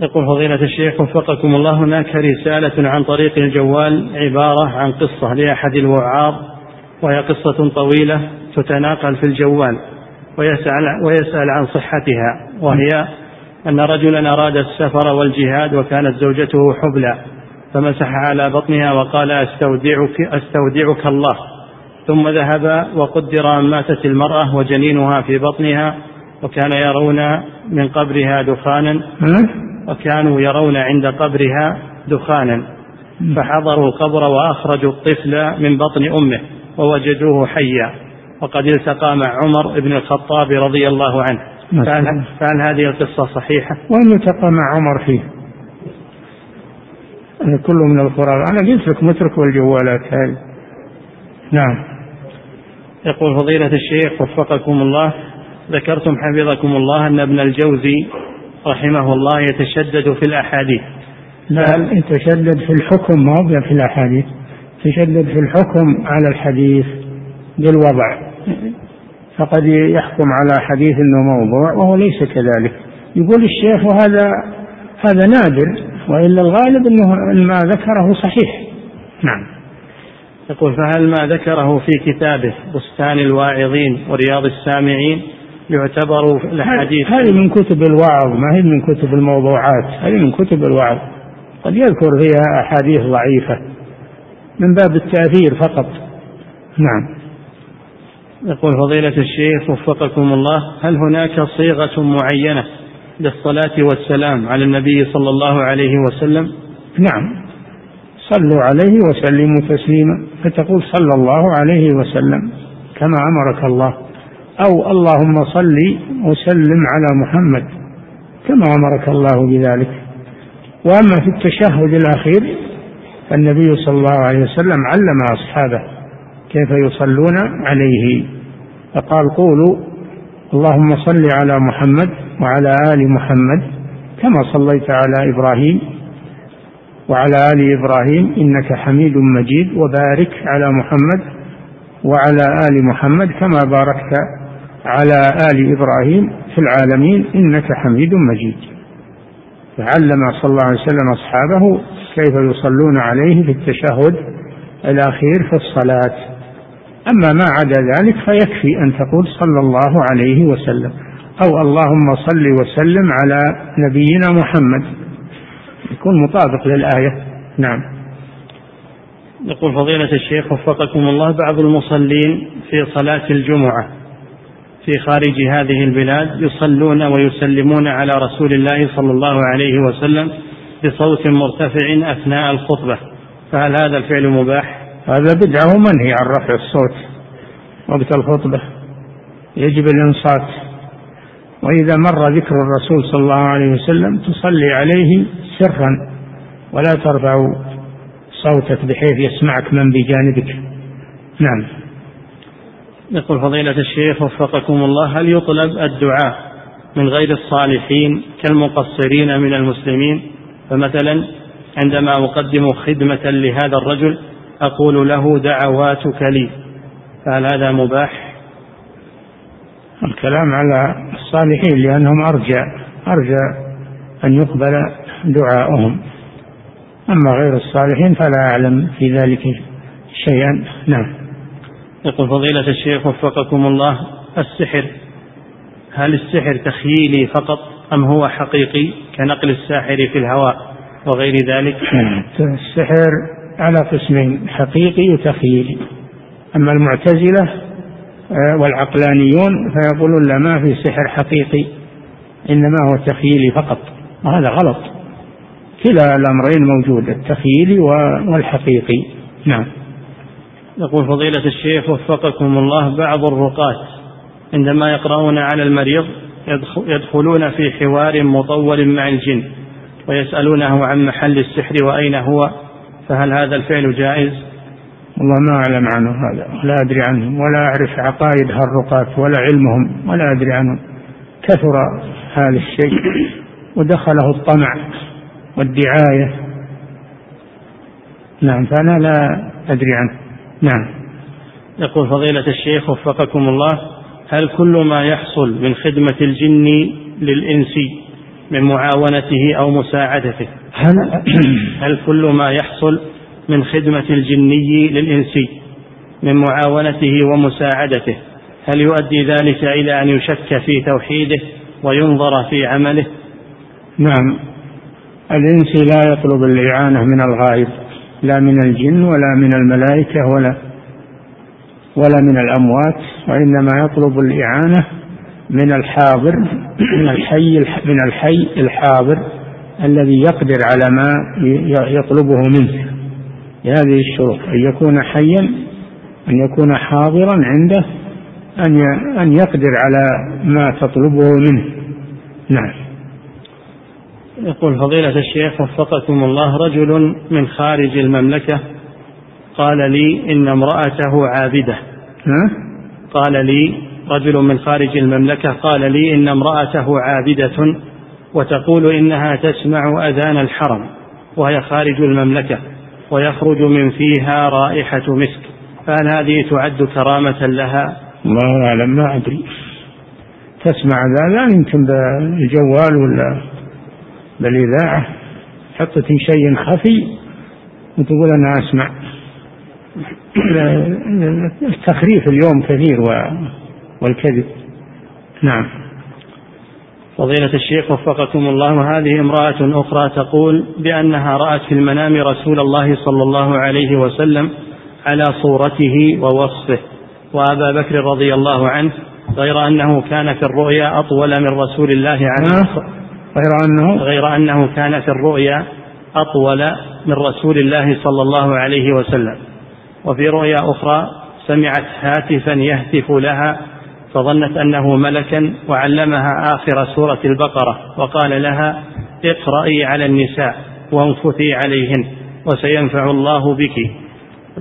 يقول فضيلة الشيخ وفقكم الله هناك رسالة عن طريق الجوال عبارة عن قصة لأحد الوعاظ وهي قصة طويلة تتناقل في الجوال ويسأل, ويسأل عن صحتها وهي أن رجلا أراد السفر والجهاد وكانت زوجته حبلى. فمسح على بطنها وقال استودعك أستودعك الله. ثم ذهب وقدر ان ماتت المرأة وجنينها في بطنها وكان يرون من قبرها دخانا وكانوا يرون عند قبرها دخانا. فحضروا القبر وأخرجوا الطفل من بطن أمه ووجدوه حيا. وقد التقى مع عمر بن الخطاب رضي الله عنه. فهل, فهل هذه القصة صحيحة؟ وأن التقى مع عمر فيه. كله من الخرافة أنا قلت لكم اتركوا الجوالات هذه. نعم. يقول فضيلة الشيخ وفقكم الله ذكرتم حفظكم الله أن ابن الجوزي رحمه الله يتشدد في الأحاديث. لا يتشدد في الحكم ما هو في الأحاديث. يتشدد في الحكم على الحديث بالوضع. فقد يحكم على حديث إنه موضوع وهو ليس كذلك. يقول الشيخ وهذا هذا نادر. وإلا الغالب أنه ما ذكره صحيح. نعم. يقول فهل ما ذكره في كتابه بستان الواعظين ورياض السامعين يعتبر الحديث هذه من كتب الوعظ ما هي من كتب الموضوعات هذه من كتب الوعظ. قد يذكر فيها أحاديث ضعيفة من باب التأثير فقط. نعم. يقول فضيلة الشيخ وفقكم الله هل هناك صيغة معينة للصلاة والسلام على النبي صلى الله عليه وسلم؟ نعم. صلوا عليه وسلموا تسليما. فتقول صلى الله عليه وسلم كما أمرك الله. أو اللهم صل وسلم على محمد كما أمرك الله بذلك. وأما في التشهد الأخير فالنبي صلى الله عليه وسلم علم أصحابه كيف يصلون عليه. فقال قولوا اللهم صل على محمد وعلى آل محمد كما صليت على إبراهيم وعلى آل إبراهيم إنك حميد مجيد وبارك على محمد وعلى آل محمد كما باركت على آل إبراهيم في العالمين إنك حميد مجيد. فعلم صلى الله عليه وسلم أصحابه كيف يصلون عليه في التشهد الأخير في الصلاة. أما ما عدا ذلك فيكفي أن تقول صلى الله عليه وسلم. أو اللهم صل وسلم على نبينا محمد. يكون مطابق للآية. نعم. يقول فضيلة الشيخ وفقكم الله بعض المصلين في صلاة الجمعة في خارج هذه البلاد يصلون ويسلمون على رسول الله صلى الله عليه وسلم بصوت مرتفع أثناء الخطبة. فهل هذا الفعل مباح؟ هذا بدعة ومنهي عن رفع الصوت وقت الخطبة. يجب الإنصات. وإذا مر ذكر الرسول صلى الله عليه وسلم تصلي عليه سرا ولا ترفع صوتك بحيث يسمعك من بجانبك. نعم. يقول فضيلة الشيخ وفقكم الله هل يطلب الدعاء من غير الصالحين كالمقصرين من المسلمين؟ فمثلا عندما أقدم خدمة لهذا الرجل أقول له دعواتك لي. فهل هذا مباح؟ الكلام على الصالحين لأنهم أرجى أرجى أن يقبل دعاؤهم. أما غير الصالحين فلا أعلم في ذلك شيئا. نعم. يقول فضيلة الشيخ وفقكم الله السحر هل السحر تخييلي فقط أم هو حقيقي كنقل الساحر في الهواء وغير ذلك؟ السحر على قسمين حقيقي وتخييلي. أما المعتزلة والعقلانيون فيقولون لا ما في سحر حقيقي إنما هو تخييلي فقط. وهذا غلط. كلا الأمرين موجود التخييلي والحقيقي. نعم. يقول فضيلة الشيخ وفقكم الله بعض الرقاة عندما يقرؤون على المريض يدخلون في حوار مطول مع الجن ويسألونه عن محل السحر وأين هو فهل هذا الفعل جائز؟ والله ما أعلم عنه هذا. ولا أدري عنهم ولا أعرف عقائد هالرقاة ولا علمهم ولا أدري عنهم. كثر هذا الشيء ودخله الطمع والدعاية. نعم فأنا لا أدري عنه. نعم. يقول فضيلة الشيخ وفقكم الله هل كل ما يحصل من خدمة الجن للإنس من معاونته أو مساعدته؟ هل, هل كل ما يحصل من خدمة الجني للإنسي من معاونته ومساعدته. هل يؤدي ذلك إلى أن يشك في توحيده وينظر في عمله؟ نعم. الإنسي لا يطلب الإعانة من الغائب لا من الجن ولا من الملائكة ولا ولا من الأموات وإنما يطلب الإعانة من الحاضر من الحي من الحي الحاضر الذي يقدر على ما يطلبه منه. بهذه الشروط أن يكون حيا أن يكون حاضرا عنده أن أن يقدر على ما تطلبه منه. نعم. يقول فضيلة الشيخ وفقكم الله رجل من خارج المملكة قال لي إن امرأته عابدة. ها؟ قال لي رجل من خارج المملكة قال لي إن امرأته عابدة وتقول إنها تسمع أذان الحرم وهي خارج المملكة. ويخرج من فيها رائحة مسك. فهل هذه تعد كرامة لها؟ الله أعلم ما أدري. تسمع ذا يمكن بالجوال ولا بالإذاعة؟ حطت شيء خفي وتقول أنا أسمع. التخريف اليوم كثير والكذب. نعم. فضيلة الشيخ وفقكم الله هذه امرأة أخرى تقول بأنها رأت في المنام رسول الله صلى الله عليه وسلم على صورته ووصفه. وأبا بكر رضي الله عنه غير أنه كان في الرؤيا أطول من رسول الله عنه غير أنه؟ غير أنه كان في الرؤيا أطول من رسول الله صلى الله عليه وسلم. وفي رؤيا أخرى سمعت هاتفا يهتف لها فظنت أنه ملكا وعلمها آخر سورة البقرة وقال لها اقرأي على النساء وانفثي عليهن وسينفع الله بك.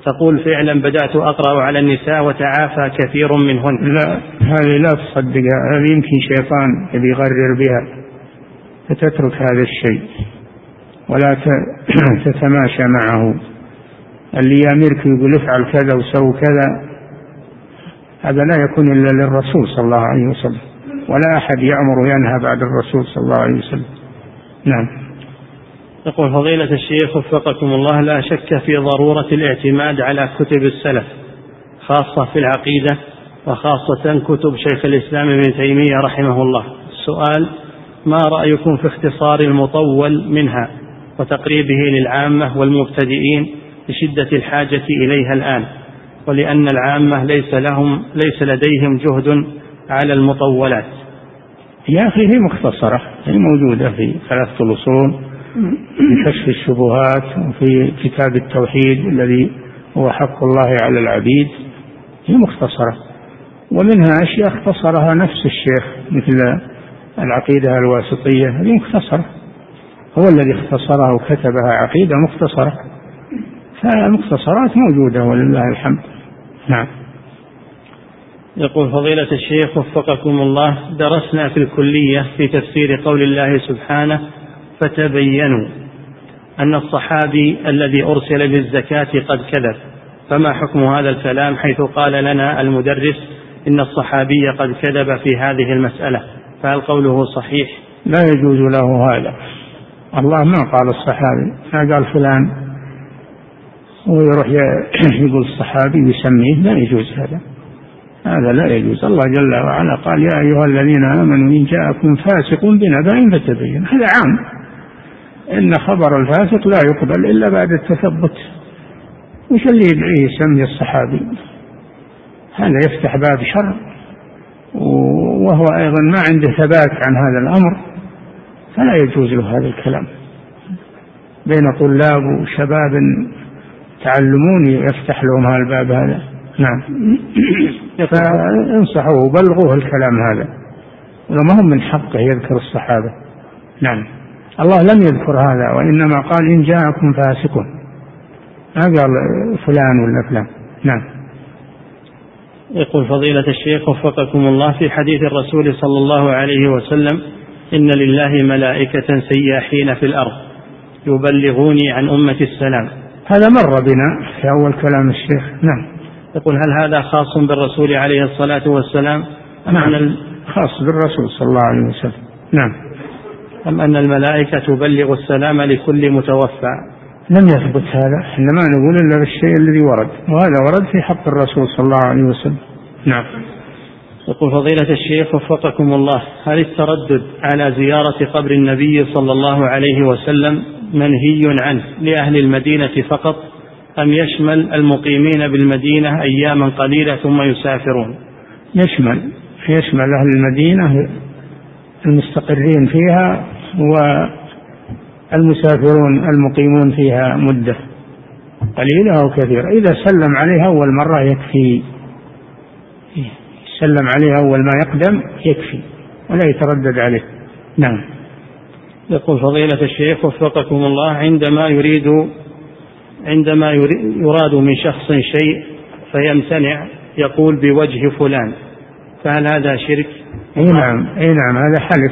تقول فعلا بدأت أقرأ على النساء وتعافى كثير منهن. لا هذه لا تصدقها هذه يمكن شيطان يبي يغرر بها. فتترك هذا الشيء ولا تتماشى معه. اللي يأمرك يقول افعل كذا وسوي كذا هذا لا يكون إلا للرسول صلى الله عليه وسلم ولا أحد يأمر وينهى بعد الرسول صلى الله عليه وسلم. نعم. يقول فضيلة الشيخ وفقكم الله لا شك في ضرورة الاعتماد على كتب السلف خاصة في العقيدة وخاصة كتب شيخ الإسلام ابن تيمية رحمه الله. السؤال ما رأيكم في اختصار المطول منها وتقريبه للعامة والمبتدئين لشدة الحاجة إليها الآن؟ ولأن العامة ليس لهم ليس لديهم جهد على المطولات. يا أخي هي مختصرة هي موجودة في ثلاثة الأصول في كشف الشبهات وفي كتاب التوحيد الذي هو حق الله على العبيد. هي مختصرة. ومنها أشياء اختصرها نفس الشيخ مثل العقيدة الواسطية. هذه مختصرة. هو الذي اختصرها وكتبها عقيدة مختصرة. فالمختصرات موجودة ولله الحمد. نعم. يقول فضيلة الشيخ وفقكم الله درسنا في الكلية في تفسير قول الله سبحانه فتبينوا أن الصحابي الذي أرسل بالزكاة قد كذب. فما حكم هذا الكلام؟ حيث قال لنا المدرس إن الصحابي قد كذب في هذه المسألة. فهل قوله صحيح؟ لا يجوز له هذا. الله ما قال الصحابي ما قال فلان. ويروح يقول الصحابي يسميه لا يجوز هذا. هذا لا يجوز. الله جل وعلا قال يا أيها الذين آمنوا إن جاءكم فاسق بنبأ فتبين. هذا عام. إن خبر الفاسق لا يقبل إلا بعد التثبت. وش اللي يدعيه يسمي الصحابي؟ هذا يفتح باب شر. وهو أيضا ما عنده ثبات عن هذا الأمر فلا يجوز له هذا الكلام. بين طلاب وشباب تعلمون يفتح لهم هذا الباب هذا. نعم. فانصحوه وبلغوه الكلام هذا. وما هم من حقه يذكر الصحابة. نعم. الله لم يذكر هذا وإنما قال إن جاءكم فاسق ما قال فلان ولا فلان. نعم. يقول فضيلة الشيخ وفقكم الله في حديث الرسول صلى الله عليه وسلم إن لله ملائكة سياحين في الأرض يبلغوني عن أمة السلام. هذا مر بنا في أول كلام الشيخ. نعم. يقول هل هذا خاص بالرسول عليه الصلاة والسلام؟ أم نعم. أن خاص بالرسول صلى الله عليه وسلم. نعم. أم أن الملائكة تبلغ السلام لكل متوفى؟ لم يثبت هذا. إحنا ما نقول إلا بالشيء الذي ورد. وهذا ورد في حق الرسول صلى الله عليه وسلم. نعم. يقول فضيلة الشيخ وفقكم الله هل التردد على زيارة قبر النبي صلى الله عليه وسلم منهي عنه لأهل المدينة فقط أم يشمل المقيمين بالمدينة أياما قليلة ثم يسافرون؟ يشمل يشمل أهل المدينة المستقرين فيها والمسافرون المقيمون فيها مدة قليلة أو كثيرة. إذا سلم عليها أول مرة يكفي سلم عليه أول ما يقدم يكفي ولا يتردد عليه. نعم. يقول فضيلة الشيخ وفقكم الله عندما يريد عندما يراد من شخص شيء فيمتنع يقول بوجه فلان. فهل هذا شرك؟ إي نعم إي نعم هذا حلف.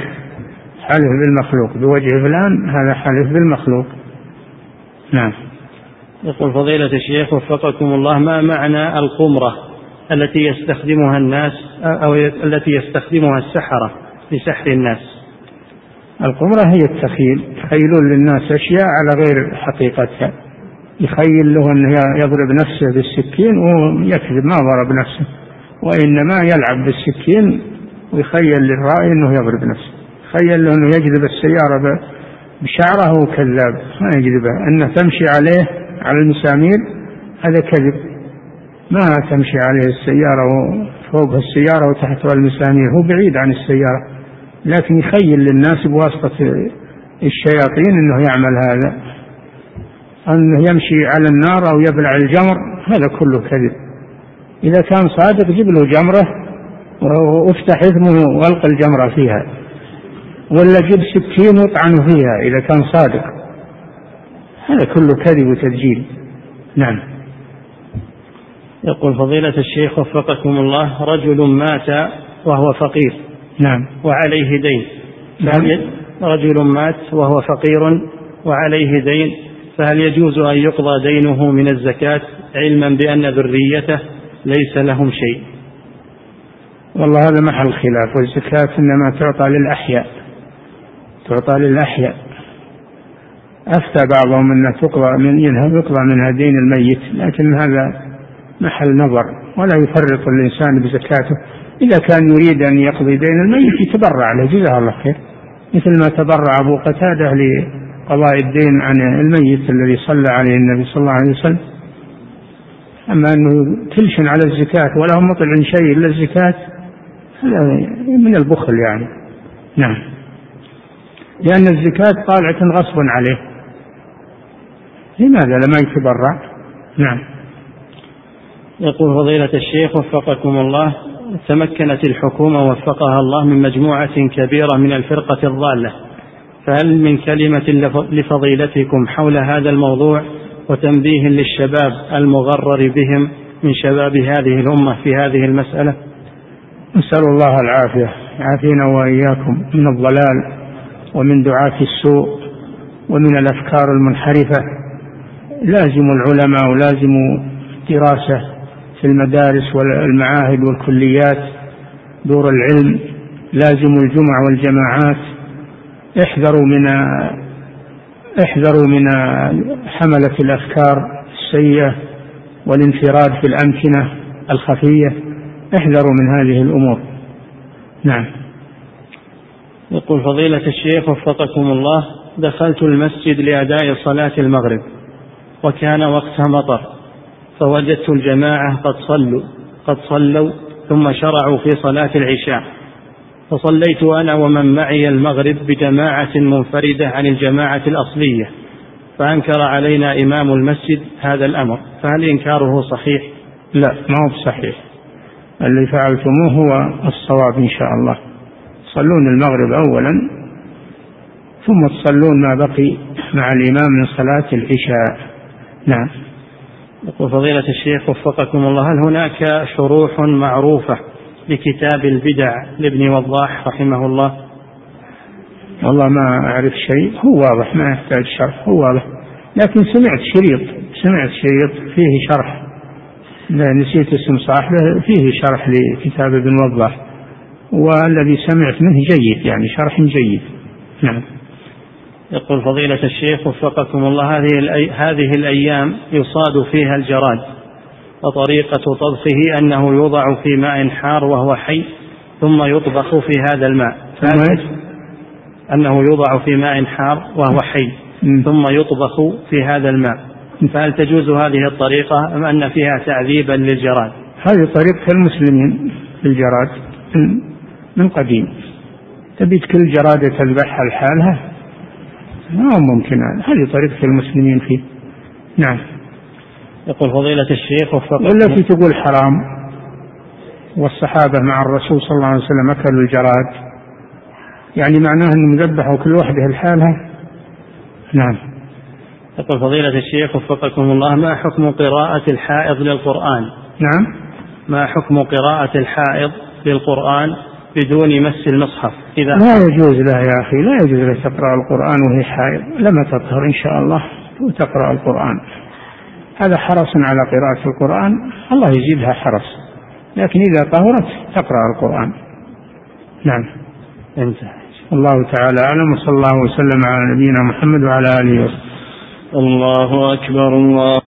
حلف بالمخلوق. بوجه فلان هذا حلف بالمخلوق. نعم. يقول فضيلة الشيخ وفقكم الله ما معنى القمرة التي يستخدمها الناس أو التي يستخدمها السحرة لسحر الناس؟ القمرة هي التخيل. يخيلون للناس أشياء على غير حقيقتها. يخيل له أنه يضرب نفسه بالسكين ويكذب ما ضرب نفسه. وإنما يلعب بالسكين ويخيل للرائي أنه يضرب نفسه. يخيل له أنه يجذب السيارة بشعره كذاب ما يجذبها أنه تمشي عليه على المسامير هذا كذب. ما تمشي عليه السيارة فوق السيارة وتحتها المسامير هو بعيد عن السيارة. لكن يخيل للناس بواسطة الشياطين إنه يعمل هذا. أنه يمشي على النار أو يبلع الجمر هذا كله كذب. إذا كان صادق جيب له جمرة وافتح إثمه وألقى الجمرة فيها. ولا جيب سكين واطعنه فيها إذا كان صادق. هذا كله كذب وتدجيل. نعم. يقول فضيلة الشيخ وفقكم الله رجل مات وهو فقير. نعم. وعليه دين. نعم. رجل مات وهو فقير وعليه دين. فهل يجوز أن يقضى دينه من الزكاة علما بأن ذريته ليس لهم شيء؟ والله هذا محل خلاف والزكاة إنما تعطى للأحياء. تعطى للأحياء. أفتى بعضهم أنه تقضى من يذهب يقضى منها دين الميت لكن هذا محل نظر ولا يفرط الإنسان بزكاته. إذا كان يريد أن يقضي دين الميت يتبرع له. جزاه الله خير. مثل ما تبرع أبو قتادة لقضاء الدين عن الميت الذي صلى عليه النبي صلى الله عليه وسلم. أما أنه تلشن على الزكاة ولا هم مطلع شيء إلا الزكاة هذا من البخل يعني. نعم. لأن الزكاة طالعة غصبا عليه. لماذا لما يتبرع؟ نعم. يقول فضيلة الشيخ وفقكم الله. تمكنت الحكومة وفقها الله من مجموعة كبيرة من الفرقة الضالة. فهل من كلمة لفضيلتكم حول هذا الموضوع وتنبيه للشباب المغرر بهم من شباب هذه الأمة في هذه المسألة؟ نسأل الله العافية. يعافينا وإياكم من الضلال ومن دعاة السوء ومن الأفكار المنحرفة. لازم العلماء ولازم دراسة في المدارس والمعاهد والكليات دور العلم لازم الجمع والجماعات. احذروا من احذروا من حملة الأفكار السيئة والانفراد في الأمكنة الخفية. احذروا من هذه الأمور. نعم. يقول فضيلة الشيخ وفقكم الله دخلت المسجد لأداء صلاة المغرب وكان وقتها مطر. فوجدت الجماعة قد صلوا قد صلوا ثم شرعوا في صلاة العشاء. فصليت أنا ومن معي المغرب بجماعة منفردة عن الجماعة الأصلية فأنكر علينا إمام المسجد هذا الأمر. فهل إنكاره صحيح؟ لا ما هو صحيح اللي فعلتموه هو الصواب إن شاء الله. تصلون المغرب أولا ثم تصلون ما بقي مع الإمام من صلاة العشاء. نعم. يقول فضيلة الشيخ وفقكم الله هل هناك شروح معروفة لكتاب البدع لابن وضاح رحمه الله؟ والله ما أعرف شيء هو واضح ما يحتاج شرح هو واضح. لكن سمعت شريط سمعت شريط فيه شرح. نسيت اسم صاحبه فيه شرح لكتاب ابن وضاح. والذي سمعت منه جيد يعني شرح جيد. نعم. يقول فضيلة الشيخ وفقكم الله هذه هذه الأيام يصاد فيها الجراد وطريقة طبخه أنه يوضع في ماء حار وهو حي ثم يطبخ في هذا الماء. أنه يوضع في ماء حار وهو حي ثم يطبخ في هذا الماء. فهل تجوز هذه الطريقة أم أن فيها تعذيبا للجراد؟ هذه طريقة المسلمين للجراد من قديم. تبي كل جرادة تذبحها لحالها؟ ما هو ممكن؟ هذه طريقة المسلمين فيه. نعم. يقول فضيلة الشيخ وفق والتي تقول حرام. والصحابة مع الرسول صلى الله عليه وسلم أكلوا الجراد. يعني معناه أنهم ذبحوا كل واحدة لحالها نعم. يقول فضيلة الشيخ وفقكم الله ما حكم قراءة الحائض للقرآن؟ نعم. ما حكم قراءة الحائض للقرآن؟ بدون مس المصحف. إذا لا يجوز له يا أخي لا يجوز له تقرأ القرآن وهي حائض لما تطهر إن شاء الله وتقرأ القرآن. هذا حرص على قراءة القرآن الله يزيدها حرص. لكن إذا طهرت تقرأ القرآن. نعم. انتهى. الله تعالى أعلم وصلى الله وسلم على نبينا محمد وعلى آله وصحبه. الله أكبر الله